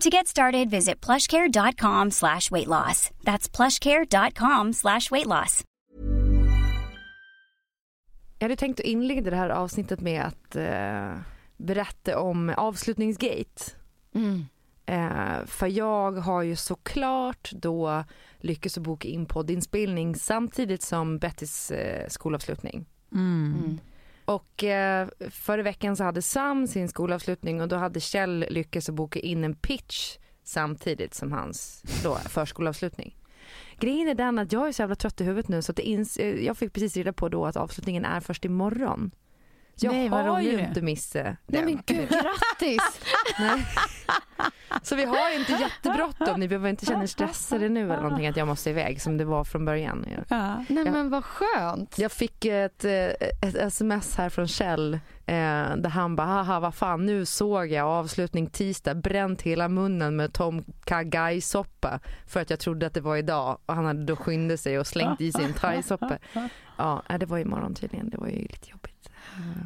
To get started, visit plushcare.com slash weight loss. That's plushcare.com slash weight loss. Jag hade tänkt att inleda det här avsnittet med att eh, berätta om avslutningsgate. Mm. Eh, för jag har ju såklart då lyckats att boka in poddinspelning samtidigt som Bettys eh, skolavslutning. Mm. Och eh, förra veckan så hade Sam sin skolavslutning och då hade Kjell lyckats att boka in en pitch samtidigt som hans då, förskolavslutning. Grejen är den att jag är så jävla trött i huvudet nu så att det ins- eh, jag fick precis reda på då att avslutningen är först imorgon. Så jag Nej, har ju inte missat Nej den. men gud, grattis! Nej. Så vi har inte jättebråttom, ni behöver inte känna er stressade nu eller någonting att jag måste iväg som det var från början. Ja. Ja. Nej men vad skönt. Jag fick ett, eh, ett sms här från Kjell eh, där han bara haha vad fan nu såg jag avslutning tisdag bränt hela munnen med Tom Kagai-soppa för att jag trodde att det var idag och han hade då skyndat sig och slängt i sig en thaisoppa. Ja det var imorgon tydligen, det var ju lite jobbigt.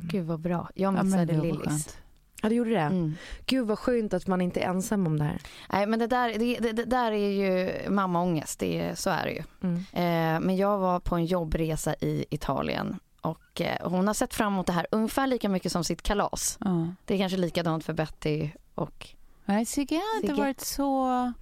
Gud vad bra. Jag Ja, missade var Lillis. Ja du gjorde det? Mm. Gud vad skönt att man inte är ensam om det här. Nej men det där, det, det, det där är ju mammaångest, det, så är det ju. Mm. Eh, men jag var på en jobbresa i Italien och eh, hon har sett fram emot det här ungefär lika mycket som sitt kalas. Ja. Det är kanske likadant för Betty och Nej, Sigge har inte Sigge. varit så...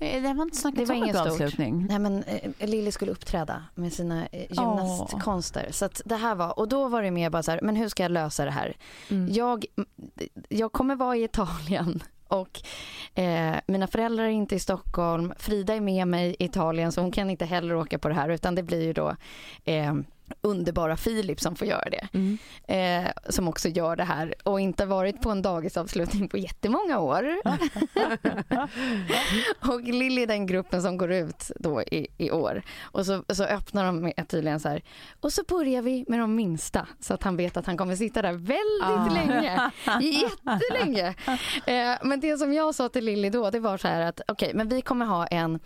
Eh, Det man inte Det snackat var om stort. avslutning. Nej men eh, Lilly skulle uppträda med sina eh, gymnastkonster. Så att det här var, och då var det mer bara så här, men hur ska jag lösa det här? Mm. Jag, jag kommer vara i Italien och eh, mina föräldrar är inte i Stockholm. Frida är med mig i Italien så hon kan inte heller åka på det här utan det blir ju då eh, underbara Filip som får göra det. Mm. Eh, som också gör det här och inte varit på en dagisavslutning på jättemånga år. och Lilly är den gruppen som går ut då i, i år. Och så, så öppnar de med tydligen så här. Och så börjar vi med de minsta så att han vet att han kommer sitta där väldigt Ah. länge. Jättelänge. Eh, men det som jag sa till Lilly då det var så här att okej men vi kommer ha en,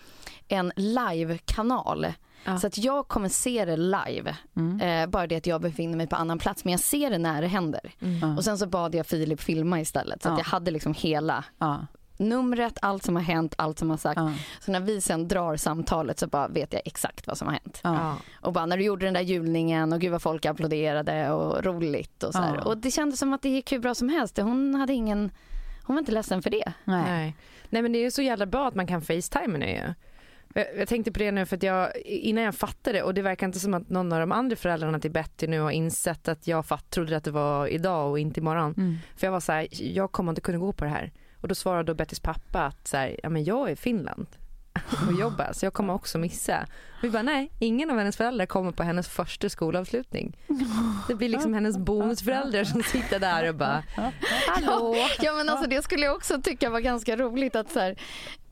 en live-kanal. Ja. Så att jag kommer se det live. Mm. Eh, bara det att jag befinner mig på annan plats. Men jag ser det när det händer. Mm. Och sen så bad jag Filip filma istället. Så att Ja. jag hade liksom hela Ja, numret, allt som har hänt, allt som har sagt. ja, Så när vi sen drar samtalet så bara vet jag exakt vad som har hänt. ja. Och bara när du gjorde den där julningen och gud vad folk applåderade och roligt och så. Ja. Och det kändes som att det gick hur bra som helst. Hon hade ingen, hon var inte ledsen för det. Nej. Nej. Nej men det är ju så jävla bra att man kan facetima nu ju. Jag, tänkte på det nu för att jag, innan jag fattade och det verkar inte som att någon av de andra föräldrarna till Betty nu har insett att jag fatt, trodde att det var idag och inte imorgon. Mm. För jag var så här, jag kommer inte kunna gå på det här. Och då svarade då Bettys pappa att så här, ja men jag är i Finland och jobbar så jag kommer också missa. Och vi bara nej, ingen av hennes föräldrar kommer på hennes första skolavslutning. Det blir liksom hennes bonusföräldrar som sitter där och bara hallå. Ja men alltså det skulle jag också tycka var ganska roligt att så här,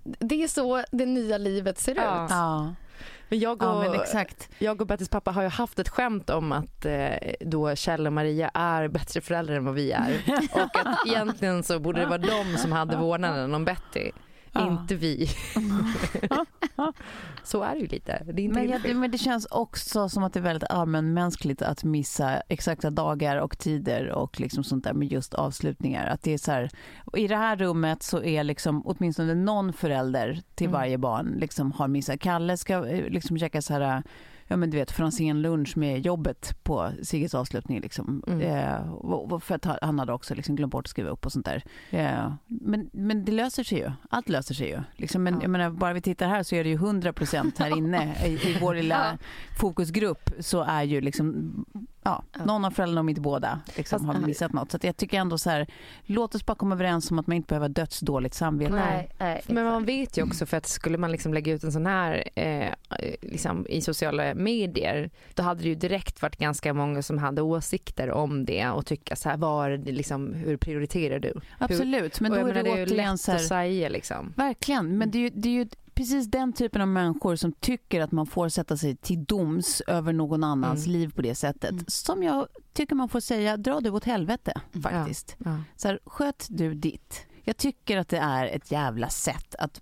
det är så det nya livet ser Ja. ut. Ja. Men jag och, ja, men exakt. jag och Bettys pappa har ju haft ett skämt om att eh, då Kjell och Maria är bättre föräldrar än vad vi är. Och att egentligen så borde det vara de som hade vårdnaden om Betty. Ja. inte vi. så är det ju lite. Det inte Men, jag, men det känns också som att det är väldigt allmänmänskligt att missa exakta dagar och tider och liksom sånt där med just avslutningar. Att det är så här, I det här rummet så är liksom åtminstone någon förälder till Mm. varje barn liksom har missat. Kalle ska eh, liksom käka så här Ja men du vet Franzén lunch med jobbet på Sigges avslutning liksom. Mm. Eh, för att ha- han hade också liksom glömt bort att skriva upp och sånt där. Eh, men, men det löser sig ju. Allt löser sig ju. Liksom, men Ja. menar, bara vi tittar här så är det ju 100% här inne i, i vår lilla fokusgrupp så är ju liksom Ja, Ja. någon av föräldrarna om inte båda liksom, Fast- har missat något. Så att jag tycker ändå så här, låt oss bara komma överens om att man inte behöver dödsdåligt samvete. Nej. nej, Men man vet ju också för att skulle man liksom lägga ut en sån här eh, liksom i sociala medier då hade det ju direkt varit ganska många som hade åsikter om det och tycka så här, var liksom, hur prioriterar du? Absolut, men och då är det, det är ju återigen lätt så här, att säga liksom. Verkligen, men det är, ju, det är ju precis den typen av människor som tycker att man får sätta sig till doms över någon annans Mm. liv på det sättet. Mm. Som jag tycker man får säga, dra du åt helvete faktiskt. Ja. Så här, sköt du ditt. Jag tycker att det är ett jävla sätt att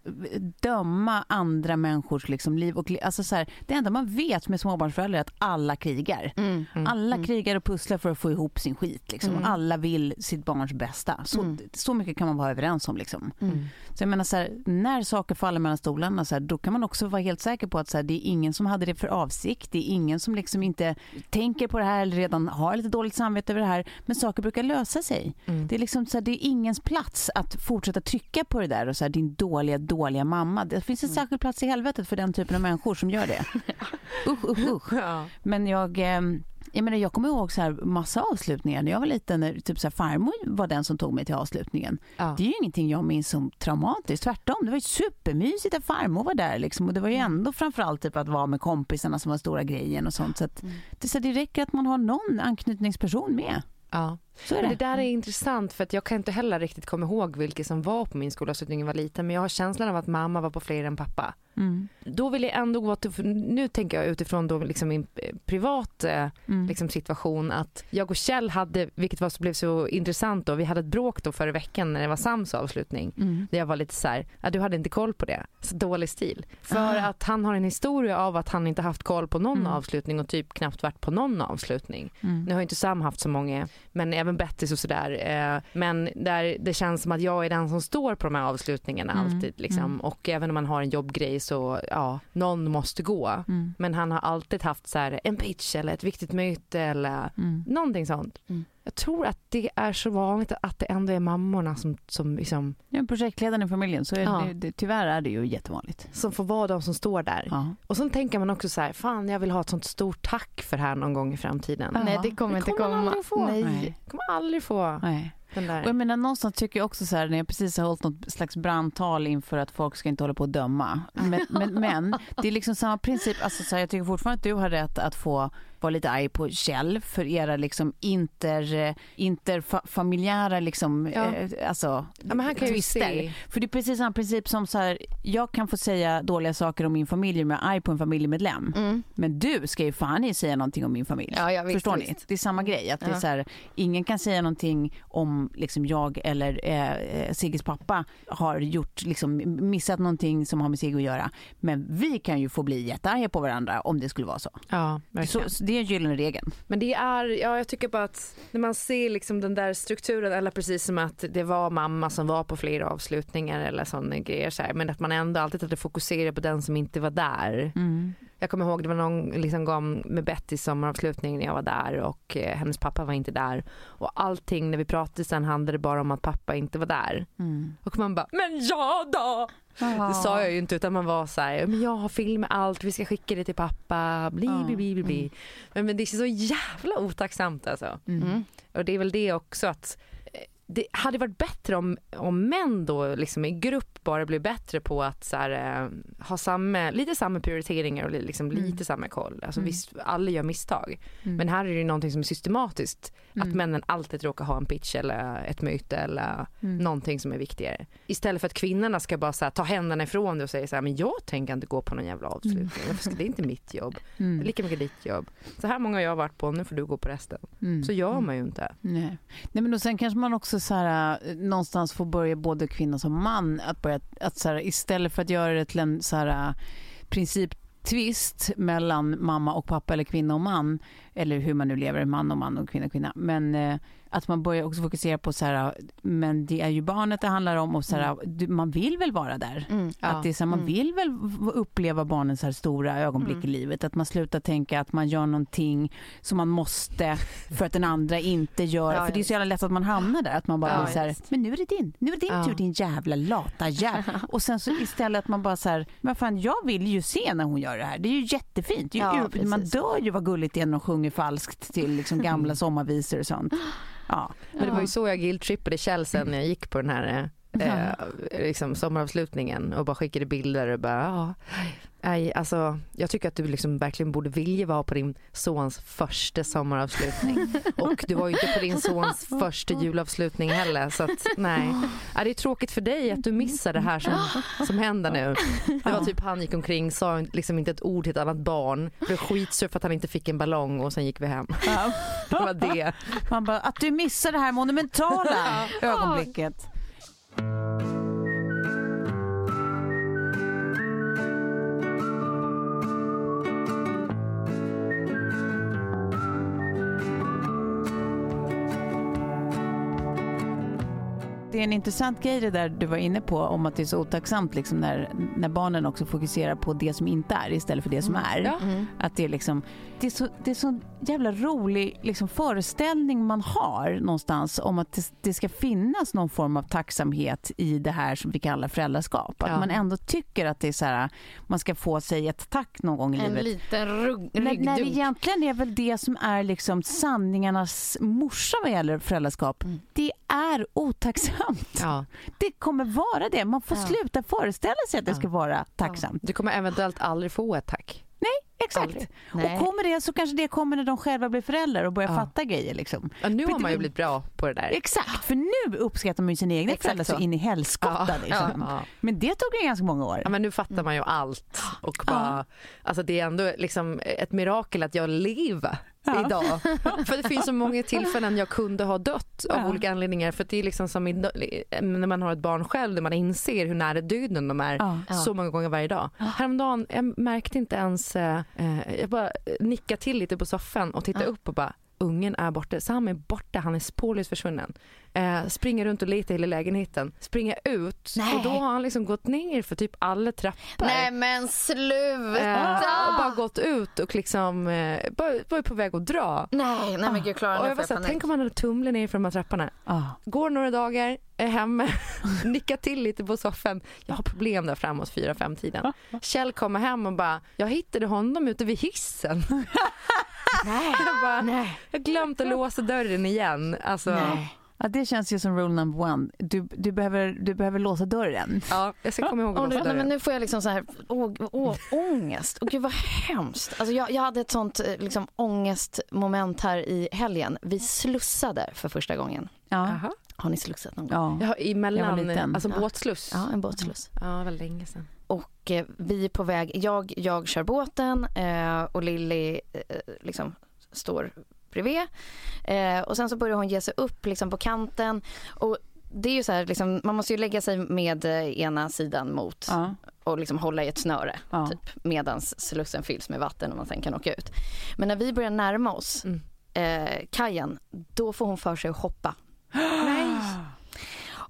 döma andra människors liksom liv. Och, alltså så här, det enda man vet med småbarnsföräldrar är att alla krigar. Mm. Mm. Alla krigar och pusslar för att få ihop sin skit. Liksom. Mm. Alla vill sitt barns bästa. Så, Mm. så mycket kan man vara överens om. Liksom. Mm. Så jag menar så här, när saker faller mellan stolarna så här, då kan man också vara helt säker på att så det är ingen som hade det för avsikt. Det är ingen som liksom inte tänker på det här eller redan har lite dåligt samvete över det här. Men saker brukar lösa sig. Mm. Det är liksom så det är ingens plats att fortsätta trycka på det där och så här, din dåliga, dåliga mamma. Det finns en särskild plats i helvetet för den typen av människor som gör det. Usch, usch, usch. Ja. Men jag, eh, jag, menar, jag kommer ihåg så här massa avslutningar när jag var liten. När typ så här, farmor var den som tog mig till avslutningen. Ja. Det är ju ingenting jag minns som traumatiskt. Tvärtom, det var ju supermysigt att farmor var där. Liksom. Och det var ju ändå framförallt typ att vara med kompisarna som var stora grejen och sånt. Så att, det, är så här, det räcker att man har någon anknytningsperson med. Ja. Det. det där är intressant för att jag kan inte heller riktigt komma ihåg vilka som var på min skolavslutning när jag var liten men jag har känslan av att mamma var på fler än pappa. Mm. Då vill jag ändå gå till, nu tänker jag utifrån då liksom min eh, privat eh, Mm. liksom situation att jag och Kjell hade, vilket var så, blev så intressant då, vi hade ett bråk då förra veckan när det var Sams avslutning. Mm. Där jag var lite så här, ja, du hade inte koll på det. Så dålig stil. För Ah. att han har en historia av att han inte haft koll på någon Mm. avslutning och typ knappt varit på någon avslutning. Mm. Nu har inte Sam haft så många, men även Bettis och sådär. Eh, men där det känns som att jag är den som står på de här avslutningarna Mm. alltid. Liksom. Mm. Och även om man har en jobbgrej så, ja, någon måste gå. Mm. Men han har alltid haft så här, en pitch eller ett viktigt möte eller Mm. någonting sånt. Jag tror att det är så vanligt att det ändå är mammorna som, som, liksom, Ja, projektledaren i familjen, så är Ja. det, det, tyvärr är det ju jättevanligt. som får vara de som står där. Ja. Och så tänker man också så här, fan jag vill ha ett sånt stort tack för det här någon gång i framtiden. Ja. Nej, det kommer Det inte kommer man komma. aldrig få. Nej. Nej. Kommer aldrig få Nej. Den där. Och jag menar någonstans tycker jag också så här när jag precis har hållit något slags brandtal inför att folk ska inte hålla på och döma. Men, men, men det är liksom samma princip, alltså så här, jag tycker fortfarande att du har rätt att få vara lite arg på Kjell för era liksom inter, interfamiljära liksom, Ja. eh, alltså ja, men han kan ju twister. se. För det är precis samma princip som så här, jag kan få säga dåliga saker om min familj om jag är arg på en familjemedlem. Mm. Men du ska ju fan inte säga någonting om min familj. Ja, ja, visst, Förstår visst. ni? Det är samma grej. Att det är så här, ingen kan säga någonting om liksom, jag eller eh, Sigges pappa har gjort, liksom, missat någonting som har med Sigge att göra. Men vi kan ju få bli jättearga på varandra om det skulle vara så. Ja, så, verkligen. så det är gyllene regeln. Men det är, ja jag tycker bara att när man ser liksom den där strukturen eller precis som att det var mamma som var på flera avslutningar eller sådana grejer så här, men att man ändå alltid hade fokuserat på den som inte var där. Jag kommer ihåg det var någon liksom gång med Betty sommaravslutning när jag var där och eh, hennes pappa var inte där och allting när vi pratade sen handlade bara om att pappa inte var där. Och man bara, men jag då? Det sa jag ju inte utan man var så här, men jag har film med allt, vi ska skicka det till pappa, bli bli bli bli. bli. Men, men det är så jävla otacksamt alltså. Mm. Och det är väl det också att eh, det hade varit bättre om, om män då liksom i grupp bara blev bättre på att så här, eh, ha samma, lite samma prioriteringar och li- liksom lite samma koll. Alltså visst, alla gör misstag. Men här är det ju någonting som är systematiskt. Att männen alltid råkar ha en pitch eller ett möte eller någonting som är viktigare. Istället för att kvinnorna ska bara så här, ta händerna ifrån det och säga så här, men jag tänker inte gå på någon jävla avslutning. Varför ska det är inte mitt jobb. Det är lika mycket ditt jobb. Så här många har jag varit på, nu får du gå på resten. Så gör man ju inte. Nej. Nej men och sen kanske man också så här, eh, någonstans får börja både kvinna som man att börja att, att så här, istället för att göra det till en så här, äh, principtvist mellan mamma och pappa eller kvinna och man eller hur man nu lever, man och man och kvinna och kvinna. Men eh, att man börjar också fokusera på så här, men det är ju barnet det handlar om och så här, du, man vill väl vara där. Mm. Att det är så här, man Mm. vill väl uppleva barnens här stora ögonblick i livet. Att man slutar tänka att man gör någonting som man måste för att den andra inte gör. Ja, för det är så jävla lätt att man hamnar där. Att man bara Ja, så här, men nu är det din, nu är det din Ja. tur din jävla lata jävla. Och sen så istället att man bara så här, men fan jag vill ju se när hon gör det här. Det är ju jättefint. Det är ju, Ja, man dör ju vad gulligt det är när de sjunger falskt till liksom gamla sommarvisor och sånt. Ja. Men det var ju så jag guilt-trippade Kjell sen när jag gick på den här eh, liksom sommaravslutningen och bara skickade bilder och bara ja, nej, alltså, jag tycker att du liksom verkligen borde vilja vara på din sons första sommaravslutning och du var ju inte på din sons första julavslutning heller så att nej. Ja, det är tråkigt för dig att du missar det här som, som händer nu. Det var typ han gick omkring, sa liksom inte ett ord till ett annat barn, blev skitsur för att han inte fick en ballong och sen gick vi hem. Det var det. Man bara, att du missar det här monumentala ögonblicket. Det är en intressant grej det där du var inne på om att det är så otacksamt liksom när, när barnen också fokuserar på det som inte är istället för det som är. Ja. Att det är liksom, det är så, det är så jävla rolig liksom föreställning man har någonstans om att det, det ska finnas någon form av tacksamhet i det här som vi kallar föräldraskap. Att Ja. man ändå tycker att det är så här, man ska få sig ett tack någon gång i En livet. liten rugg, När, när det egentligen är väl det som är liksom sanningarnas morsa vad gäller föräldraskap. Mm. Det är otacksamt. Ja. Det kommer vara det. Man får Ja. sluta föreställa sig att det ska vara tacksamt. Du kommer eventuellt aldrig få ett tack. Exakt. Aldrig. Nej. Och kommer det så kanske det kommer när de själva blir föräldrar och börjar Ja. fatta grejer. Liksom. Ja, nu har man ju blivit bra på det där. Exakt, för nu uppskattar man ju sina egna Exakt föräldrar så så. in i helskotta. Ja, Liksom. ja. Men det tog ju ganska många år. Ja, men nu fattar man ju allt. Och bara, alltså det är ändå liksom ett mirakel att jag lever Ja. idag. För det finns så många tillfällen jag kunde ha dött av Ja. olika anledningar. För det är liksom som när man har ett barn själv där man inser hur nära döden de är Ja. så många gånger varje dag. Häromdagen, jag märkte inte ens, eh, eh, jag bara nickade till lite på soffan och tittade Ja. upp och bara Ungen är borta, Sam är borta, han är spårlöst försvunnen. Eh, springer runt och letar i hela lägenheten. Springer ut Nej. och då har han liksom gått ner för typ alla trappor. Nej men sluta! Eh, och bara gått ut och liksom eh, är på väg att dra. Nej, nej men gud Klara Och nu jag var såhär, tänk om han hade tumlat ner för de här trapporna. Ja. Går några dagar, är hemme, nickar till lite på soffan. Jag har problem där framåt fyra fem tiden. Kjell kommer hem och bara, jag hittade honom ute vid hissen. Nej. Jag bara, Nej. jag glömt att låsa dörren igen. Alltså, Nej. Ja, det känns ju som rule number one. Du, du, behöver, du behöver låsa dörren. Ja, jag ska komma ihåg att nu, låsa nej, men dörren. nu får jag liksom så här, å, å, ångest. Och gud vad hemskt. Alltså jag, jag hade ett sånt eh, liksom, ångestmoment här i helgen. Vi slussade för första gången. Ja. Har ni slussat någon gång? Ja. Jag har emellan, Jag var liten. alltså Ja. båtsluss. Ja, en båtsluss. Ja, det var länge sedan. Och eh, vi är på väg, jag, jag kör båten eh, och Lilly eh, liksom står bredvid. Och sen så börjar hon ge sig upp liksom på kanten. Och det är ju så här, liksom, man måste ju lägga sig med ena sidan mot Ja. och liksom hålla i ett snöre Ja. typ, medan slussen fylls med vatten och man sen kan åka ut. Men när vi börjar närma oss Mm. eh, kajen, då får hon för sig att hoppa. Nej.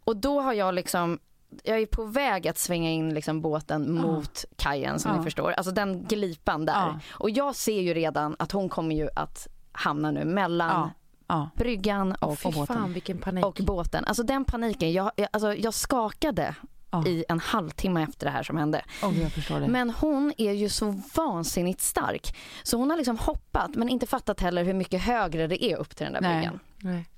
Och då har jag liksom jag är på väg att svänga in liksom båten mot kajen som Ja. ni förstår. Alltså den glipan där. Ja. Och jag ser ju redan att hon kommer ju att hamna nu mellan. Ja. bryggan och, Fy och, båten. fan och båten. Alltså den paniken, jag, jag, alltså, jag skakade i en halvtimme efter det här som hände. Oh. Men hon är ju så vansinnigt stark. Så hon har liksom hoppat men inte fattat heller hur mycket högre det är upp till den där Nej. bryggan. Nej.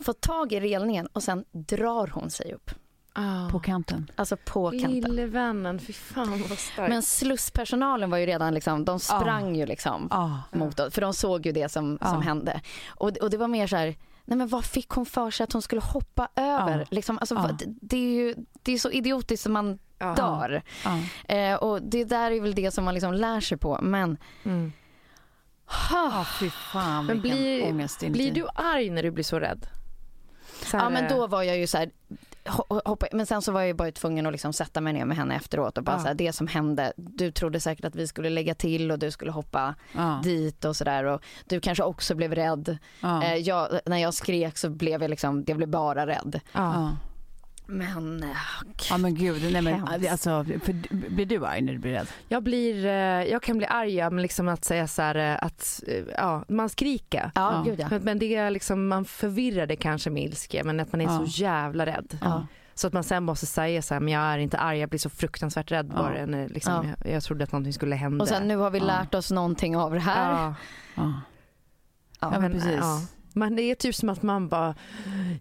Fått tag i relningen och sen drar hon sig upp. Ah. På kanten. Alltså på kanten. Lille vännen, fy fan vad starkt. Men slusspersonalen var ju redan liksom, de sprang ju liksom Ja. mot oss, för de såg ju det som, som hände. Och, och det var mer så här, nej men vad fick hon för sig att hon skulle hoppa över? Liksom, alltså, vad- det, det är ju det är så idiotiskt som man Ja. dör. Eh, och det där är väl det som man liksom lär sig på. Men Mm. Ja, fy fan Men blir, blir du arg när du blir så rädd? Så här, Ja men då var jag ju så här, hoppa, men sen så var jag bara tvungen att liksom sätta mig ner med henne efteråt och bara Ja. så här, det som hände, du trodde säkert att vi skulle lägga till och du skulle hoppa Ja. dit och sådär och du kanske också blev rädd. Ja. Eh, jag, när jag skrek så blev jag liksom, jag blev bara rädd. Ja. Men, eh, ja men gud, nej men Hemskt. alltså, för, blir du arg när du blir rädd? Jag, blir, eh, jag kan bli arg, ja, men liksom att säga så här eh, att eh, ja, man skriker. ja, Ja. gud ja. Men, men det är liksom, man förvirrar det kanske med ilska men att man är Ja. så jävla rädd. Ja. Så att man sen måste säga så här, men jag är inte arg, jag blir så fruktansvärt rädd Ja. bara. När, liksom, jag, jag trodde att någonting skulle hända. Och sen nu har vi Ja. lärt oss någonting av det här. ja. Ja. Ja, Ja, men men, precis. Men det är typ som att man bara,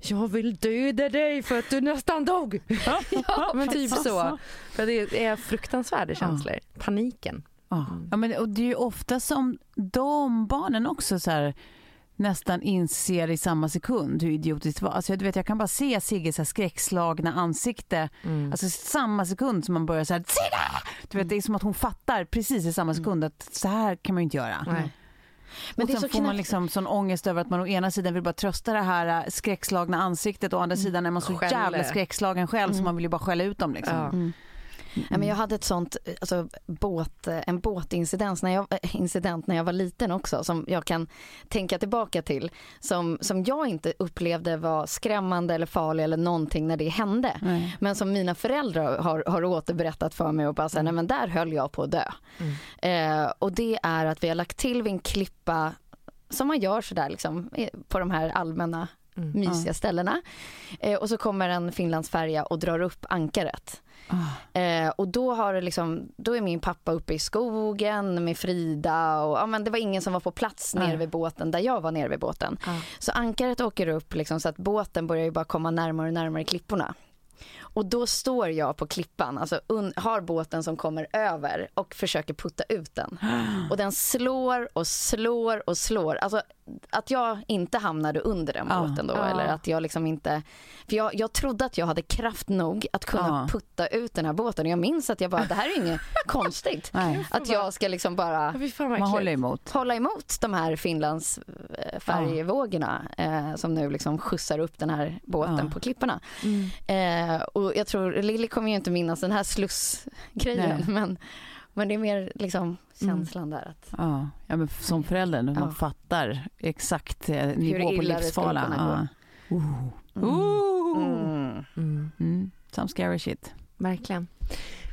jag vill döda dig för att du nästan dog. ja, men typ så. För det är fruktansvärda känslor. Paniken. Ja. Ja, men, och det är ju ofta som de barnen också så här, nästan inser i samma sekund hur idiotiskt det var. Alltså, du vet, jag kan bara se Sigges skräckslagna ansikte. Mm. Alltså samma sekund som man börjar så här, Sigge! Du vet, det är som att hon fattar precis i samma sekund att så här kan man ju inte göra. Nej. Men och det är sen så får man knäppt. liksom sån ångest över att man å ena sidan vill bara trösta det här äh, skräckslagna ansiktet och å andra sidan är man så Skäller. jävla skräckslagen själv så man vill ju bara skälla ut dem liksom. Ja. Mm. Men jag hade ett sånt, alltså, båt, en båtincident när, jag, äh, incident när jag var liten också som jag kan tänka tillbaka till. Som, som jag inte upplevde var skrämmande eller farlig eller någonting när det hände. Nej. Men som mina föräldrar har, har återberättat för mig och bara säga, nej men där höll jag på att dö. Eh, och det är att vi har lagt till vid en klippa som man gör sådär liksom eh, på de här allmänna Mm. mysiga ställena. Eh, och så kommer en Finlandsfärja och drar upp ankaret. Ah. Eh, och då har liksom, då är min pappa uppe i skogen med Frida och ja, men det var ingen som var på plats nere vid båten där jag var nere vid båten. Ja. Så ankaret åker upp liksom, så att båten börjar bara komma närmare och närmare klipporna. Och då står jag på klippan, alltså har båten som kommer över och försöker putta ut den. Och den slår och slår och slår. Alltså att jag inte hamnade under den båten då Ja. eller att jag liksom inte, för jag, jag trodde att jag hade kraft nog att kunna Ja. putta ut den här båten. Och jag minns att jag bara, det här är inget konstigt. Nej. Att jag ska liksom bara Man håller emot. hålla emot de här Finlands eh, färjevågorna eh, som nu liksom skjutsar upp den här båten på klipporna. Mm. Eh, och jag tror, Lilly kommer ju inte minnas den här slussgrejen Nej. men, men det är mer liksom känslan där att Ja, ja men som förälder, när man Ja. fattar exakt eh, nivå på det skulle livsfara. Ja. Mm. Ooh. mm. Mm. Mm. Some scary shit. Verkligen.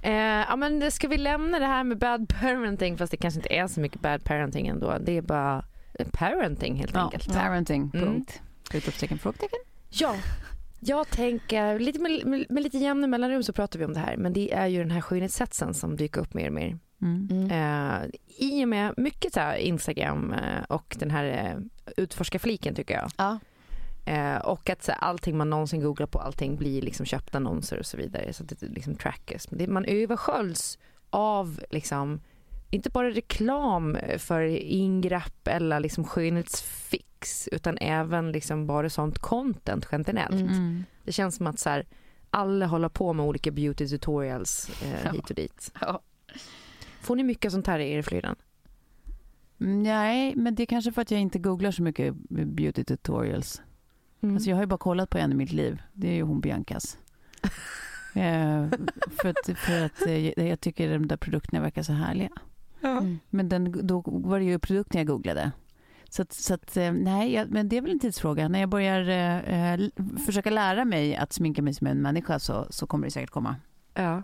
Eh, ja, men det- ska vi lämna det här med bad parenting fast det kanske inte är så mycket bad parenting ändå. Det är bara eh, parenting helt Ja, enkelt. parenting, Mm. punkt. Utropstecken, frågetecken. Ja, jag tänker lite med, med, med lite jämna mellanrum så pratar vi om det här men det är ju den här skönhetshetsen som dyker upp mer och mer. Mm. Eh, I och med mycket så här Instagram eh, och den här eh, utforska-fliken tycker jag. Ja. Eh, och att så här, allting man någonsin googlar på, allting blir liksom köpta annonser och så vidare. Så att det liksom trackas. Det, man översköljs av liksom, inte bara reklam för ingrepp eller liksom skönhetsfix utan även liksom bara sånt content generellt. Mm. Mm. Det känns som att så här, alla håller på med olika beauty tutorials eh, Ja. hit och dit. Ja. Får ni mycket sånt här i er flöden? Mm, Nej, men det är kanske för att jag inte googlar så mycket beauty tutorials. Mm. Alltså jag har ju bara kollat på en i mitt liv. Det är ju hon Biancas. eh, för att, för att eh, jag tycker de där produkterna verkar så härliga. Mm. Men den, då var det ju produkten jag googlade. Så, att, så att, eh, nej, jag, men det är väl en tidsfråga. När jag börjar eh, eh, försöka lära mig att sminka mig som en människa så, så kommer det säkert komma. Ja.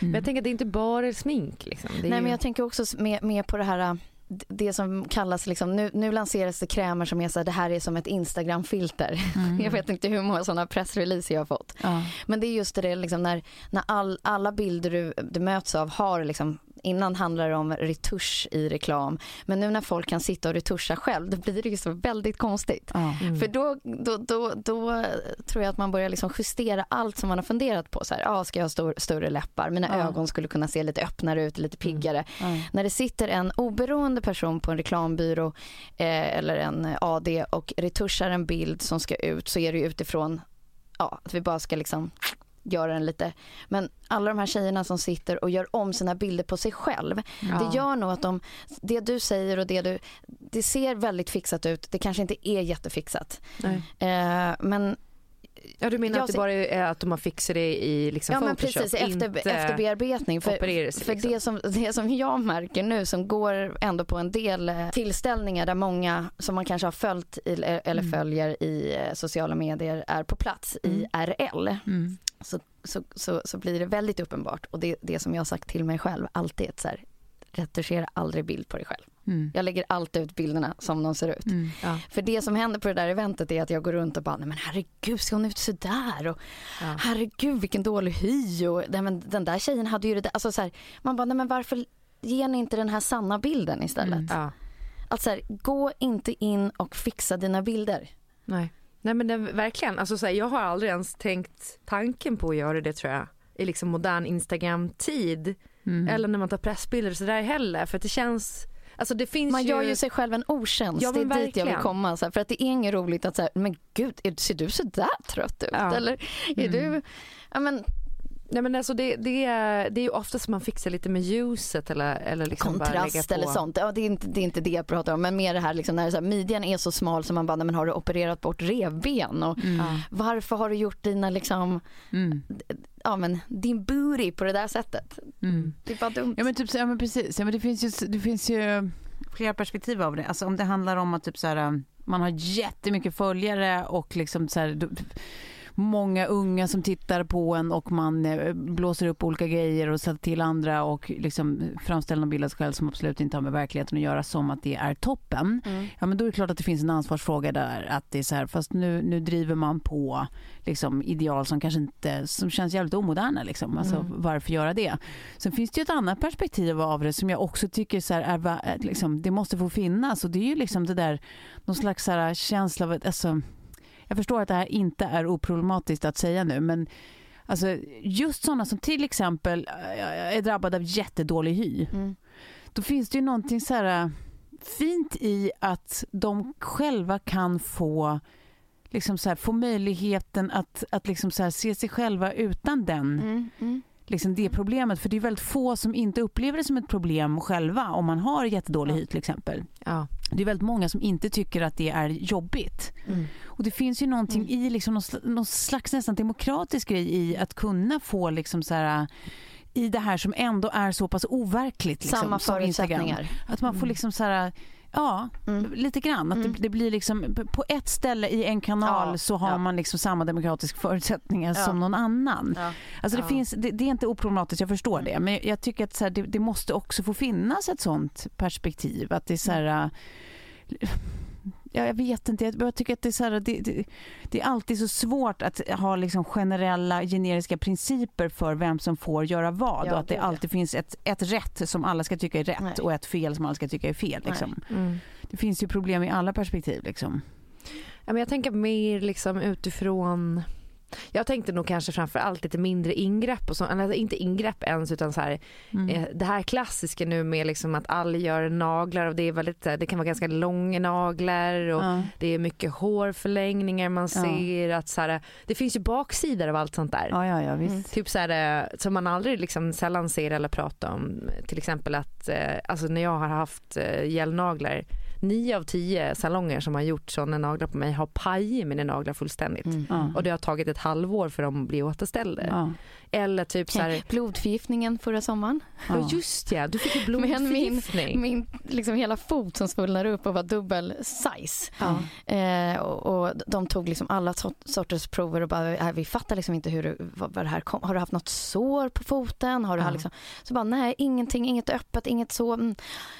Men jag tänker att det är inte bara smink. Liksom. Det är Nej ju... men jag tänker också med, med på det här d- det som kallas liksom, nu, nu lanseras det krämer som är så här, det här är som ett Instagram-filter. Mm. Jag vet inte hur många sådana pressreleaser jag har fått. Ja. Men det är just det liksom när, när all, alla bilder du, du möts av har liksom Innan handlade det om retusch i reklam. Men nu när folk kan sitta och retuscha själv, då blir det ju så väldigt konstigt. Mm. För då, då, då, då tror jag att man börjar liksom justera allt som man har funderat på. Så här, ah, ska jag ha stor, större läppar? Mina Ja. ögon skulle kunna se lite öppnare ut, lite piggare. Ja. När det sitter en oberoende person på en reklambyrå eh, eller en AD och retuschar en bild som ska ut så är det ju utifrån ja, att vi bara ska liksom göra den lite. Men alla de här tjejerna som sitter och gör om sina bilder på sig själv. Ja. Det gör nog att de, det du säger och det du, det ser väldigt fixat ut. Det kanske inte är jättefixat. Eh, men Ja du menar Jag att det bara är att de har fixat det i liksom Ja men Photoshop, precis, efter, inte efterbearbetning. För, liksom. det, som, det som jag märker nu som går ändå på en del eh, tillställningar där många som man kanske har följt i, eller Mm. följer i eh, sociala medier är på plats i RL. Mm. Så, så, så, så blir det väldigt uppenbart och det, det som jag har sagt till mig själv alltid är så här, retuschera aldrig bild på dig själv. Mm. Jag lägger alltid ut bilderna som de ser ut. Mm. För det som händer på det där eventet är att jag går runt och bara, nej men herregud ska hon ut sådär och Ja. herregud vilken dålig hy och nej, men den där tjejen hade ju det där. Alltså så här, man bara, nej men varför ger ni inte den här sanna bilden istället? Mm. Ja. Att så här, gå inte in och fixa dina bilder. Nej. Nej men det, verkligen, alltså, så här, jag har aldrig ens tänkt tanken på att göra det tror jag i liksom modern Instagram-tid Mm. eller när man tar pressbilder så där heller för det känns, alltså det finns Man ju gör ju sig själv en otjänst. Ja, det är men dit jag vill verkligen. komma. Så här, för att det är inget roligt att säga, men gud, är, ser du så där trött ut? Ja. Eller är Mm. du, ja men Nej men alltså det, det, är, det är ju oftast man fixar lite med ljuset eller, eller liksom kontrast eller sånt. Ja, det, är inte, det är inte det jag pratar om. Men mer det här liksom, när det är så här, midjan är så smal som man bara, men har du opererat bort revben? Och Mm. Varför har du gjort dina liksom, Mm. Ja men din booty på det där sättet? Mm. Det är bara dumt. Ja men, typ, ja, men precis, ja, men det, finns ju, det finns ju flera perspektiv av det. Alltså om det handlar om att typ så här, man har jättemycket följare och liksom så här, många unga som tittar på en och man eh, blåser upp olika grejer och sätter till andra och liksom framställer en bild av sig själv som absolut inte har med verkligheten att göra som att det är toppen. Mm. Ja men då är det klart att det finns en ansvarsfråga där att det är så här fast nu, nu driver man på liksom ideal som kanske inte som känns jävligt omoderna liksom. Alltså Mm. varför göra det? Sen finns det ju ett annat perspektiv av det som jag också tycker så här är, är liksom, det måste få finnas och det är ju liksom det där någon slags så här känsla av att alltså, jag förstår att det här inte är oproblematiskt att säga nu men alltså just sådana som till exempel äh, är drabbade av jättedålig hy Mm. då finns det ju någonting så här äh, fint i att de själva kan få liksom så här, få möjligheten att, att liksom så här, se sig själva utan den, Mm. Mm. liksom det problemet. För det är väldigt få som inte upplever det som ett problem själva om man har jättedålig hy till exempel. Ja. Det är väldigt många som inte tycker att det är jobbigt. Mm. Och det finns ju någonting Mm. i liksom någon, slags, någon slags nästan demokratisk grej i att kunna få liksom så här i det här som ändå är så pass overkligt. Liksom, Samma förutsättningar. Att man får liksom så här, ja, Mm. lite grann. Att Mm. det, det blir liksom, på ett ställe i en kanal Ja, så har ja. man liksom samma demokratiska förutsättningar Ja. som någon annan. Alltså det, finns, det, det är inte oproblematiskt, jag förstår Mm. det. Men jag tycker att så här, det, det måste också få finnas ett sånt perspektiv. Att det är så här... Ja, jag vet inte, jag jag tycker att det är, så här, det, det, det är alltid så svårt att ha liksom generella generiska principer för vem som får göra vad Ja, och att det ja. alltid finns ett, ett rätt som alla ska tycka är rätt Nej. och ett fel som alla ska tycka är fel. Liksom. Mm. Det finns ju problem i alla perspektiv. Liksom. Ja, men jag tänker mer liksom utifrån jag tänkte nog kanske framför allt lite mindre ingrepp och så, eller inte ingrepp ens utan så här, Mm. eh, det här klassiska nu med liksom att alla gör naglar och det är väldigt, eh, det kan vara ganska långa naglar och Ja. det är mycket hårförlängningar man Ja. ser att så här, det finns ju baksidor av allt sånt där. Ja, ja, ja, visst. Mm. Typ så här, eh, som man aldrig liksom sällan ser eller pratar om. Till exempel att eh, alltså när jag har haft eh, gelnaglar, nio av tio salonger som har gjort sådana naglar på mig har pajat mina naglar fullständigt. Mm. Ja. Och det har tagit ett halvår för dem att bli återställda. Ja. Eller typ så här, Blodförgiftningen förra sommaren. ja just ja, du fick ju Men min, blodförgiftning. min liksom hela fot som svullnar upp och var dubbel size. Eh, och, och de tog liksom alla sort- sorters prover och bara, äh, vi fattar liksom inte hur, du- vad, vad det här kom. Har du haft något sår på foten? Har du haft liksom, så bara, nej ingenting, inget öppet, inget så. Mm.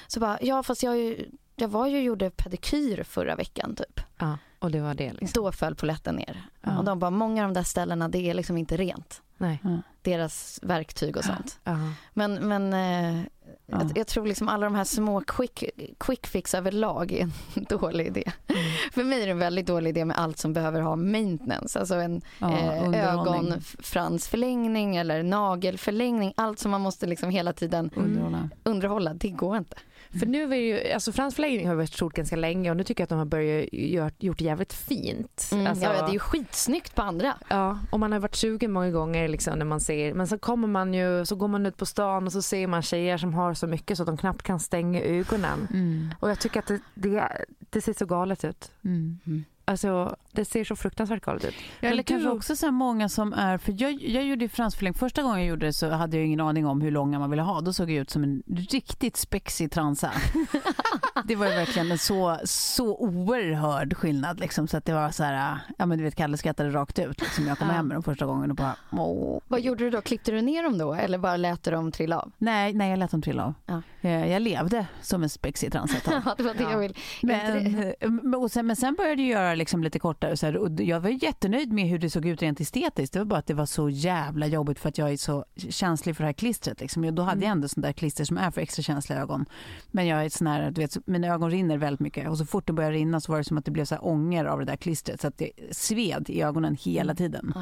Så bara, ja fast jag, är ju- jag var ju och gjorde pedikyr förra veckan typ. ja, och det var det liksom. Då föll polletten ner. Ja. Och de bara, många av de där ställena det är liksom inte rent. Nej. Deras verktyg och sånt. Ja. Men, men eh, Ja. jag, jag tror liksom alla de här små quick, quick fix överlag är en dålig idé. Mm. För mig är det en väldigt dålig idé med allt som behöver ha maintenance. Alltså en Ja, eh, ögonfransförlängning eller nagelförlängning. Allt som man måste liksom hela tiden Underhålla. underhålla, det går inte. För nu är ju, alltså fransförlängning har varit stort ganska länge och nu tycker jag att de har börjat gör, gjort det jävligt fint. Mm, Alltså, ja, det är ju skitsnyggt på andra. Ja, och man har varit sugen många gånger liksom när man ser, men så kommer man ju, så går man ut på stan och så ser man tjejer som har så mycket så att de knappt kan stänga ögonen. Mm. Och jag tycker att det, det, det ser så galet ut. Mm. Alltså, det ser så fruktansvärt galet ut. Eller Men kanske du- också så här många som är, för jag, jag gjorde ju fransförlängd, första gången jag gjorde det så hhade jag ingen aning om hur långa man ville ha. Då såg jag ut som en riktigt spexig transa. det var ju verkligen en så, så oerhörd skillnad liksom, så att det var så här, ja men du vet Kalle skrattade rakt ut liksom. Jag kom Ja. hem med dem första gången och bara, åh. Vad gjorde du då? Klippte du ner dem då eller bara lät du dem trilla av? Nej, nej jag lät dem trilla av. Ja. Eh, Jag levde som en spexig transa ett tag. Ja, det var det Ja. jag vill. Men, Inte men- och sen, men sen började jag göra liksom lite kortare. Så här, och jag var jättenöjd med hur det såg ut rent estetiskt. Det var bara att det var så jävla jobbigt för att jag är så känslig för det här klistret. Liksom. Då hade jag ändå sånt där klister som är för extra känsliga ögon. Men jag är sån här, du vet, mina ögon rinner väldigt mycket. Och så fort det började rinna så var det som att det blev så här ånger av det där klistret. Så att det sved i ögonen hela tiden.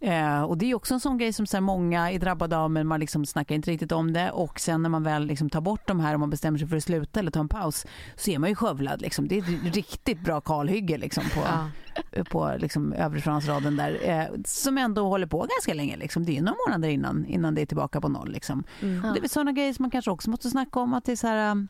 Eh, och det är också en sån grej som så många är drabbade av men man liksom snackar inte riktigt om det. Och sen när man väl liksom tar bort de här och man bestämmer sig för att sluta eller ta en paus så är man ju skövlad. Liksom. Det är ett riktigt bra kalhygge liksom, på, Ja. på liksom, övre fransraden där. Eh, som ändå håller på ganska länge. Liksom. Det är några månader innan, innan det är tillbaka på noll. Liksom. Mm. Och Det är såna grejer som man kanske också måste snacka om. Att det är så här,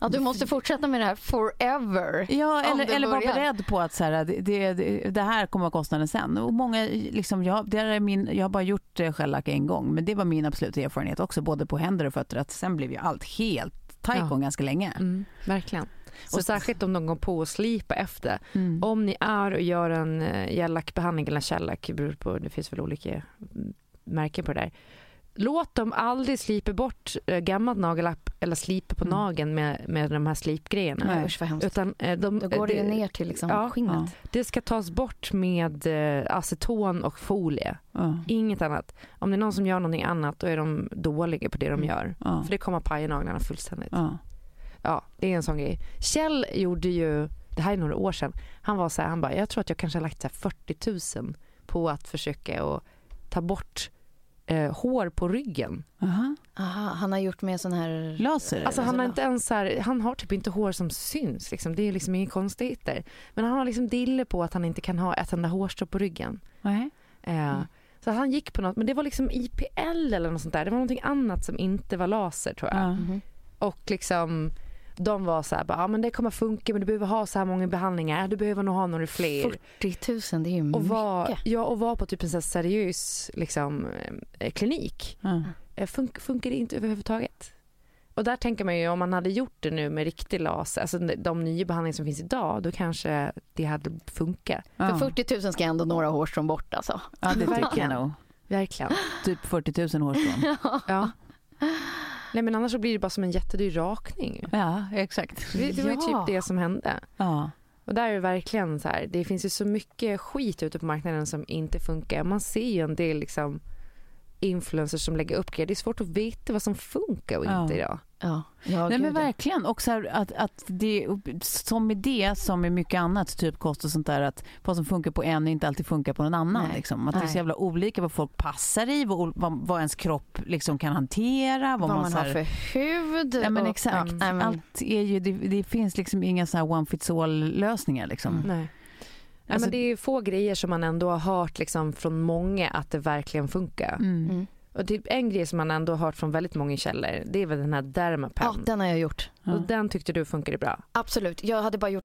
Ja, du måste fortsätta med det här forever. Ja, eller, eller vara beredd på att så här, det, det, det här kommer vara kostnaden sen. Och många, liksom, jag, det är min, jag har bara gjort eh, shellack en gång, men det var min absoluta erfarenhet också, både på händer och fötter, att sen blev ju allt helt taikon Ja. ganska länge. Mm, verkligen. Och att- särskilt om de går på och slipa efter. Mm. Om ni är och gör en eh, gellackbehandling eller shellack, det beror på, det finns väl olika mm, märken på det där. Låt dem aldrig slipa bort eh, gammalt nagellack eller slipa på Mm. nageln med, med de här slipgrejerna. Nej. Usch vad hemskt. Utan eh, de, Då går det ju ner till liksom Ja, skinnet. Ja. det ska tas bort med eh, aceton och folie. Ja. Inget annat. Om det är någon som gör någonting annat då är de dåliga på det de gör. Ja. För det kommer paja naglarna fullständigt. Ja. Ja, det är en sån grej. Kjell gjorde ju, det här är några år sedan, han var så här, han bara, jag tror att jag kanske har lagt så här 40 000 på att försöka att ta bort eh, hår på ryggen. Aha. Aha, han har gjort med sån här... Laser? Alltså han har inte ens så här, han har typ inte hår som syns liksom. Det är liksom inga konstigheter. Men han har liksom dille på att han inte kan ha ett enda hårstrå på ryggen. Nej. Eh, Så han gick på något, men det var liksom IPL eller något sånt där. Det var någonting annat som inte var laser tror jag. Ja. Mhm. Och liksom de var så här, bara, ja men det kommer funka men du behöver ha så här många behandlingar, du behöver nog ha några fler. 40 000, det är ju Och var, mycket. ja, och var på typ en så här seriös liksom, eh, klinik. Ja. Eh, Fun- funkar det inte överhuvudtaget. Och där tänker man ju om man hade gjort det nu med riktig laser, alltså de- nya behandlingar som finns idag, då kanske det hade funkat. Ja. För 40 000 ska ändå några hårstrån bort alltså. ja, det tycker jag Verkligen. nog. Verkligen. Typ 40 000 hårstrån. Ja. Nej men annars så blir det bara som en jättedyr rakning. Ja, exakt. Det, det var ju Ja. typ det som hände. Ja. Och där är det verkligen så här, det finns ju så mycket skit ute på marknaden som inte funkar. Man ser ju en del liksom influencers som lägger upp grejer. Det är svårt att veta vad som funkar och Ja. inte idag. Ja, ja Nej men verkligen. Och så här, att, att det, som med det som med mycket annat, typ kost och sånt där, att vad som funkar på en inte alltid funkar på någon annan. Nej. Liksom. Att det är Nej. så jävla olika vad folk passar i, vad, vad, vad ens kropp liksom kan hantera. Vad, Vad man har här- för hud. Ja men och- exakt. Ja, nej, men- Allt är ju, det, det finns liksom inga så här one fits all lösningar liksom. Mm. Nej. Nej, Alltså- men det är få grejer som man ändå har hört liksom från många att det verkligen funkar. Mm. Mm. Och typ en grej som man ändå har hört från väldigt många källor det är väl den här Ja, Dermapen. den har jag gjort. Ja. Och den tyckte du funkade bra. Absolut. Jag hade bara gjort